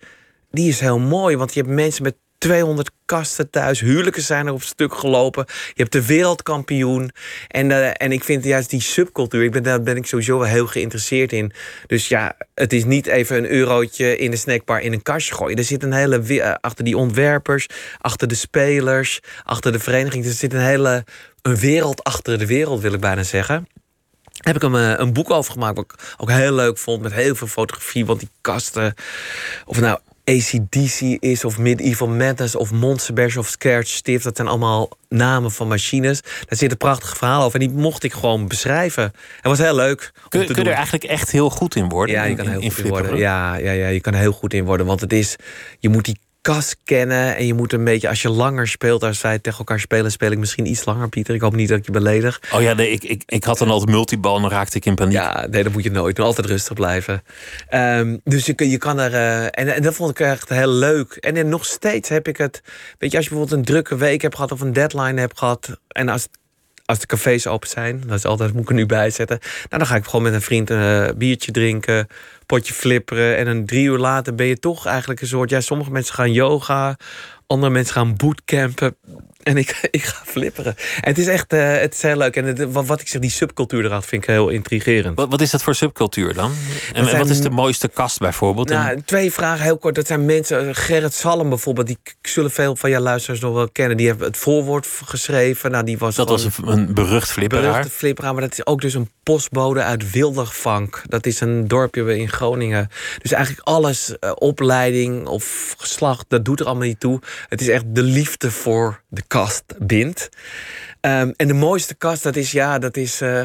die is heel mooi. Want je hebt mensen met 200 kasten thuis. Huwelijken zijn er op stuk gelopen. Je hebt de wereldkampioen. En, eh, en ik vind juist die subcultuur, ik ben, daar ben ik sowieso wel heel geïnteresseerd in. Dus ja, het is niet even een eurotje in de snackbar in een kastje gooien. Er zit een hele, eh, achter die ontwerpers, achter de spelers, achter de vereniging. Er zit een hele een wereld achter de wereld, wil ik bijna zeggen heb ik hem eh, een boek over gemaakt. Wat ik ook heel leuk vond. Met heel veel fotografie. Want die kasten. Of nou ACDC is. Of Medieval Madness. Of Monsterberg. Of Scared Stiff. Dat zijn allemaal namen van machines. Daar zit een prachtig verhaal over. En die mocht ik gewoon beschrijven. Het was heel leuk. om Kun, te kun je er eigenlijk echt heel goed in worden? Ja, je kan er heel in goed in worden. Ja, ja, ja, je kan er heel goed in worden. Want het is, je moet die kas kennen. En je moet een beetje, als je langer speelt, als wij tegen elkaar spelen, speel ik misschien iets langer, Pieter. Ik hoop niet dat ik je beledig. Oh ja, nee, ik, ik, ik had dan altijd multibal en dan raakte ik in paniek. Ja, nee, dat moet je nooit. Altijd rustig blijven. Ehm, dus je, je kan er. eh, en, en dat vond ik echt heel leuk. En, en nog steeds heb ik het. Weet je, als je bijvoorbeeld een drukke week hebt gehad of een deadline hebt gehad. En als, als de cafés open zijn, dat is altijd, moet ik er nu bij zetten. Nou, dan ga ik gewoon met een vriend een eh, biertje drinken, potje flipperen. En een drie uur later ben je toch eigenlijk een soort. Ja, sommige mensen gaan yoga, andere mensen gaan bootcampen. En ik, ik ga flipperen. En het is echt eh, het is heel leuk. En het, wat, wat ik zeg, die subcultuur erachter vind ik heel intrigerend. Wat, wat is dat voor subcultuur dan? En zijn- wat is de mooiste kast bijvoorbeeld? Nou, twee vragen heel kort. Dat zijn mensen, Gerrit Salm bijvoorbeeld, die zullen veel van jouw luisteraars nog wel kennen. Die heeft het voorwoord geschreven. Nou, die was dat was een, een berucht flipperaar. beruchte flipperaar. Maar dat is ook dus een postbode uit Wildervank. Dat is een dorpje in Groningen. Dus eigenlijk alles, eh, opleiding of geslacht, dat doet er allemaal niet toe. Het is echt de liefde voor de kast bindt. Ehm, en de mooiste kast, dat is, ja, dat is, eh,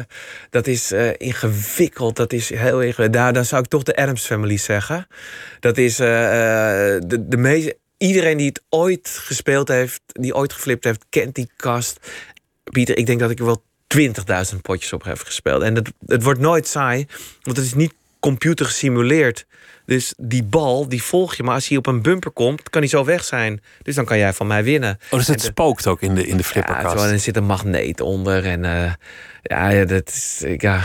dat is eh, ingewikkeld. Dat is heel ingewikkeld. Daar, dan zou ik toch de Adams Family zeggen. Dat is eh, de, de. Iedereen die het ooit gespeeld heeft, die ooit geflipt heeft, kent die kast. Pieter, ik denk dat ik er wel 20.000 potjes op heb gespeeld. En het, het wordt nooit saai, want het is niet computer gesimuleerd. Dus die bal, die volg je. Maar als hij op een bumper komt, kan hij zo weg zijn. Dus dan kan jij van mij winnen. Oh, dus het spookt ook in de, in de Ja, flipperkast. terwijl er zit een magneet onder. En eh, ja, ja, dat is. ik- Ja.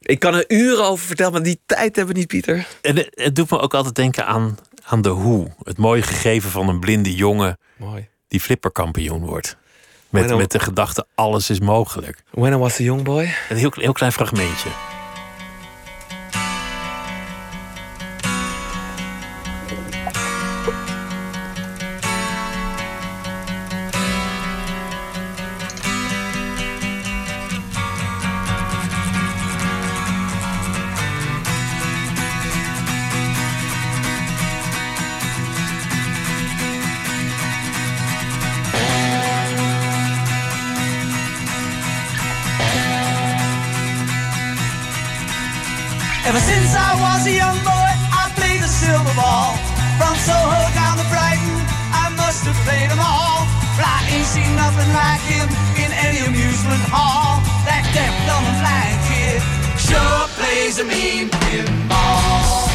Ik kan er uren over vertellen, maar die tijd hebben we niet, Pieter. En het, doet me ook altijd denken aan, aan de hoe. Het mooie gegeven van een blinde jongen Mooi. die flipperkampioen wordt. Met, met de gedachte, alles is mogelijk. When I was a young boy. Een heel, heel klein fragmentje. Nothing like him in any amusement hall. That deaf, dumb, and blind kid sure plays a mean pinball.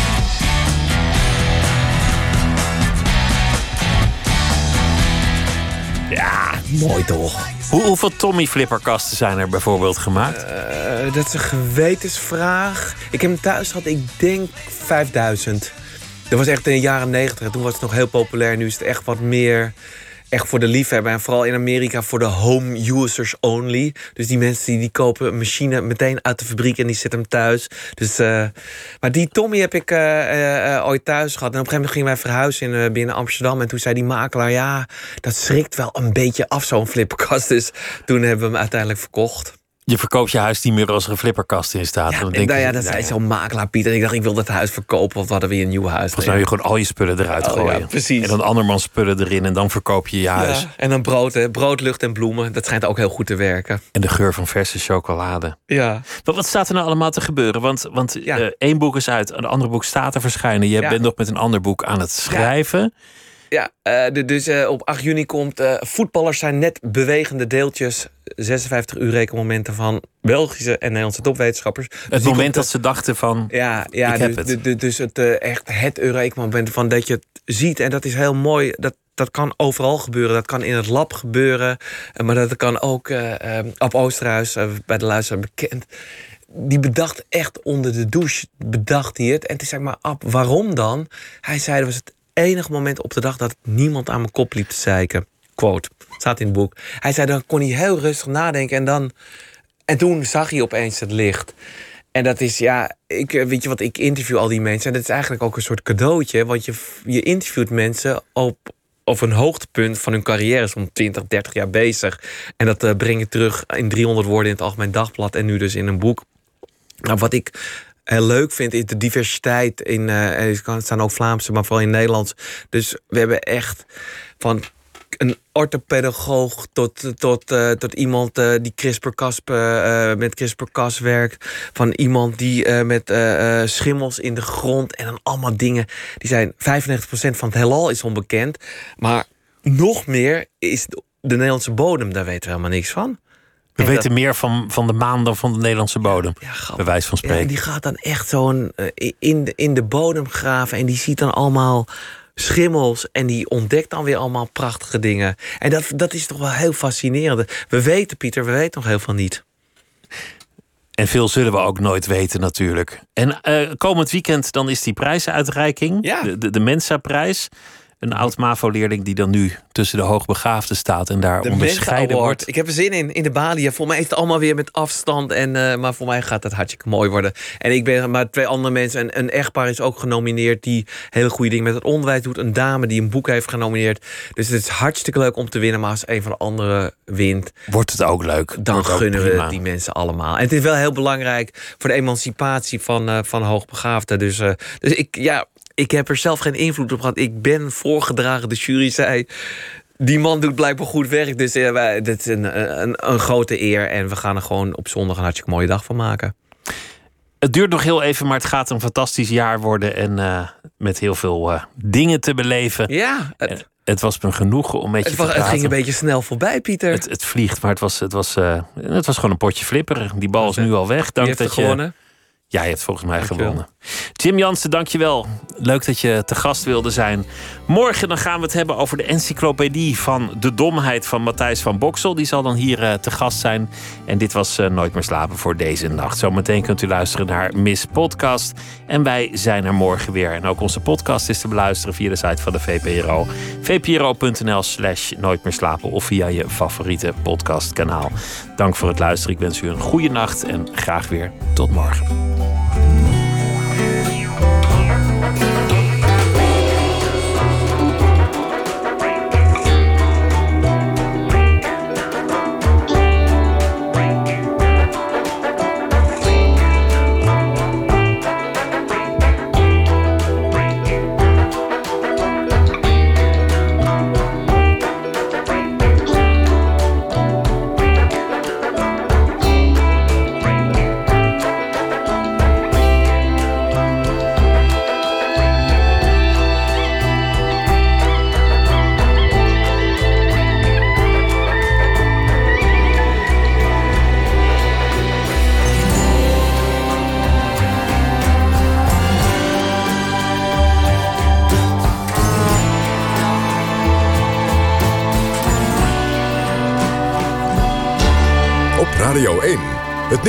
Ja, mooi toch? Hoe, hoeveel Tommy flipperkasten zijn er bijvoorbeeld gemaakt? Uh, dat is een gewetensvraag. Ik heb hem thuis gehad, ik denk 5000. Dat was echt in de jaren 90. Toen was het nog heel populair. Nu is het echt wat meer echt voor de liefhebber. En vooral in Amerika voor de home users only. Dus die mensen die, die kopen een machine meteen uit de fabriek en die zetten hem thuis. Dus, uh, maar die Tommy heb ik uh, uh, ooit thuis gehad. En op een gegeven moment gingen wij verhuizen in, binnen Amsterdam. En toen zei die makelaar, ja, dat schrikt wel een beetje af, zo'n flipperkast. Dus toen hebben we hem uiteindelijk verkocht je verkoopt je huis niet meer als er een flipperkast in staat. Ja, dan denk nou ja, dat zei zo'n makelaar, Pieter. Ik dacht, ik wil dat huis verkopen, want we hadden weer een nieuw huis. Volgens mij je gewoon al je spullen eruit oh, gooien. Ja, precies. En dan andermans spullen erin en dan verkoop je je huis. Ja, en dan brood, hè. brood, lucht en bloemen. Dat schijnt ook heel goed te werken. En de geur van verse chocolade. Ja. Maar wat staat er nou allemaal te gebeuren? Want, want uh, één boek is uit, een ander boek staat te verschijnen. Je bent nog met een ander boek aan het schrijven. Ja, uh, dus uh, op 8 juni komt uh, voetballers zijn net bewegende deeltjes. 56 uur rekenmomenten van Belgische en Nederlandse topwetenschappers. Het dus moment dat ze dachten van. Ja, ja dus, het. dus het echt het Eureka-moment van dat je het ziet. En dat is heel mooi. Dat, dat kan overal gebeuren. Dat kan in het lab gebeuren. Maar dat kan ook op Oosterhuis, bij de luisteraar bekend die bedacht echt onder de douche, bedacht hij het. En toen zei ik maar, Ab, waarom dan? Hij zei, dat was het enige moment op de dag dat niemand aan mijn kop liep te zeiken. Quote, staat in het boek. Hij zei, dan kon hij heel rustig nadenken en dan... En toen zag hij opeens het licht. En dat is, ja, ik, eh, weet je wat, ik interview al die mensen. En dat is eigenlijk ook een soort cadeautje. Want je, je interviewt mensen op, op een hoogtepunt van hun carrière. Zo'n 20, 30 jaar bezig. En dat uh, breng je terug in 300 woorden in het Algemeen Dagblad. En nu dus in een boek. Nou, wat ik heel leuk vind, is de diversiteit in. Uh, het staan ook Vlaamse, maar vooral in Nederlands. Dus we hebben echt van een orthopedagoog tot, tot, uh, tot iemand uh, die CRISPR-Cas met CRISPR-Cas werkt. Van iemand die met schimmels in de grond en dan allemaal dingen. Die zijn 95% van het heelal is onbekend. Maar nog meer is de Nederlandse bodem, daar weten we helemaal niks van. We weten meer van, van de maan dan van de Nederlandse bodem. Ja, bewijs van spreken. Ja, die gaat dan echt zo'n uh, in, de, in de bodem graven. En die ziet dan allemaal schimmels. En die ontdekt dan weer allemaal prachtige dingen. En dat, dat is toch wel heel fascinerend. We weten, Pieter, we weten nog heel veel niet. En veel zullen we ook nooit weten, natuurlijk. En uh, komend weekend dan is die prijsuitreiking. Ja. De, de, de Mensa-prijs een oud MAVO-leerling die dan nu tussen de hoogbegaafden staat en daar de onderscheiden wordt. Ik heb er zin in, in de Bali. Voor mij is het allemaal weer met afstand. En, uh, maar voor mij gaat het hartstikke mooi worden. En ik ben maar twee andere mensen. Een, een echtpaar is ook genomineerd die hele goede dingen met het onderwijs doet. Een dame die een boek heeft genomineerd. Dus het is hartstikke leuk om te winnen. Maar als een van de anderen wint... Wordt het ook leuk. Dan gunnen we die mensen allemaal. En het is wel heel belangrijk voor de emancipatie van, uh, van hoogbegaafden. Dus, uh, dus ik, ja, ik heb er zelf geen invloed op gehad. Ik ben voorgedragen. De jury zei. Die man doet blijkbaar goed werk. Dus uh, wij, dit is een, een, een, grote eer. En we gaan er gewoon op zondag een hartstikke mooie dag van maken. Het duurt nog heel even, maar het gaat een fantastisch jaar worden. En uh, met heel veel uh, dingen te beleven. Ja. Het, het was me genoegen om met je het te praten. Het ging een beetje snel voorbij, Pieter. Het, het vliegt, maar het was, het, was, het was gewoon een potje flipperen. Die bal is nu al weg. Dank dat je gewonnen. Ja, je hebt volgens mij gewonnen. Jim Jansen, dankjewel. Leuk dat je te gast wilde zijn. Morgen dan gaan we het hebben over de encyclopedie van de domheid van Matthijs van Boksel. Die zal dan hier uh, te gast zijn. En dit was uh, Nooit meer slapen voor deze nacht. Zometeen kunt u luisteren naar Miss Podcast. En wij zijn er morgen weer. En ook onze podcast is te beluisteren via de site van de VPRO. vpro.nl slash nooit meer slapen. Of via je favoriete podcastkanaal. Dank voor het luisteren. Ik wens u een goede nacht. En graag weer tot morgen.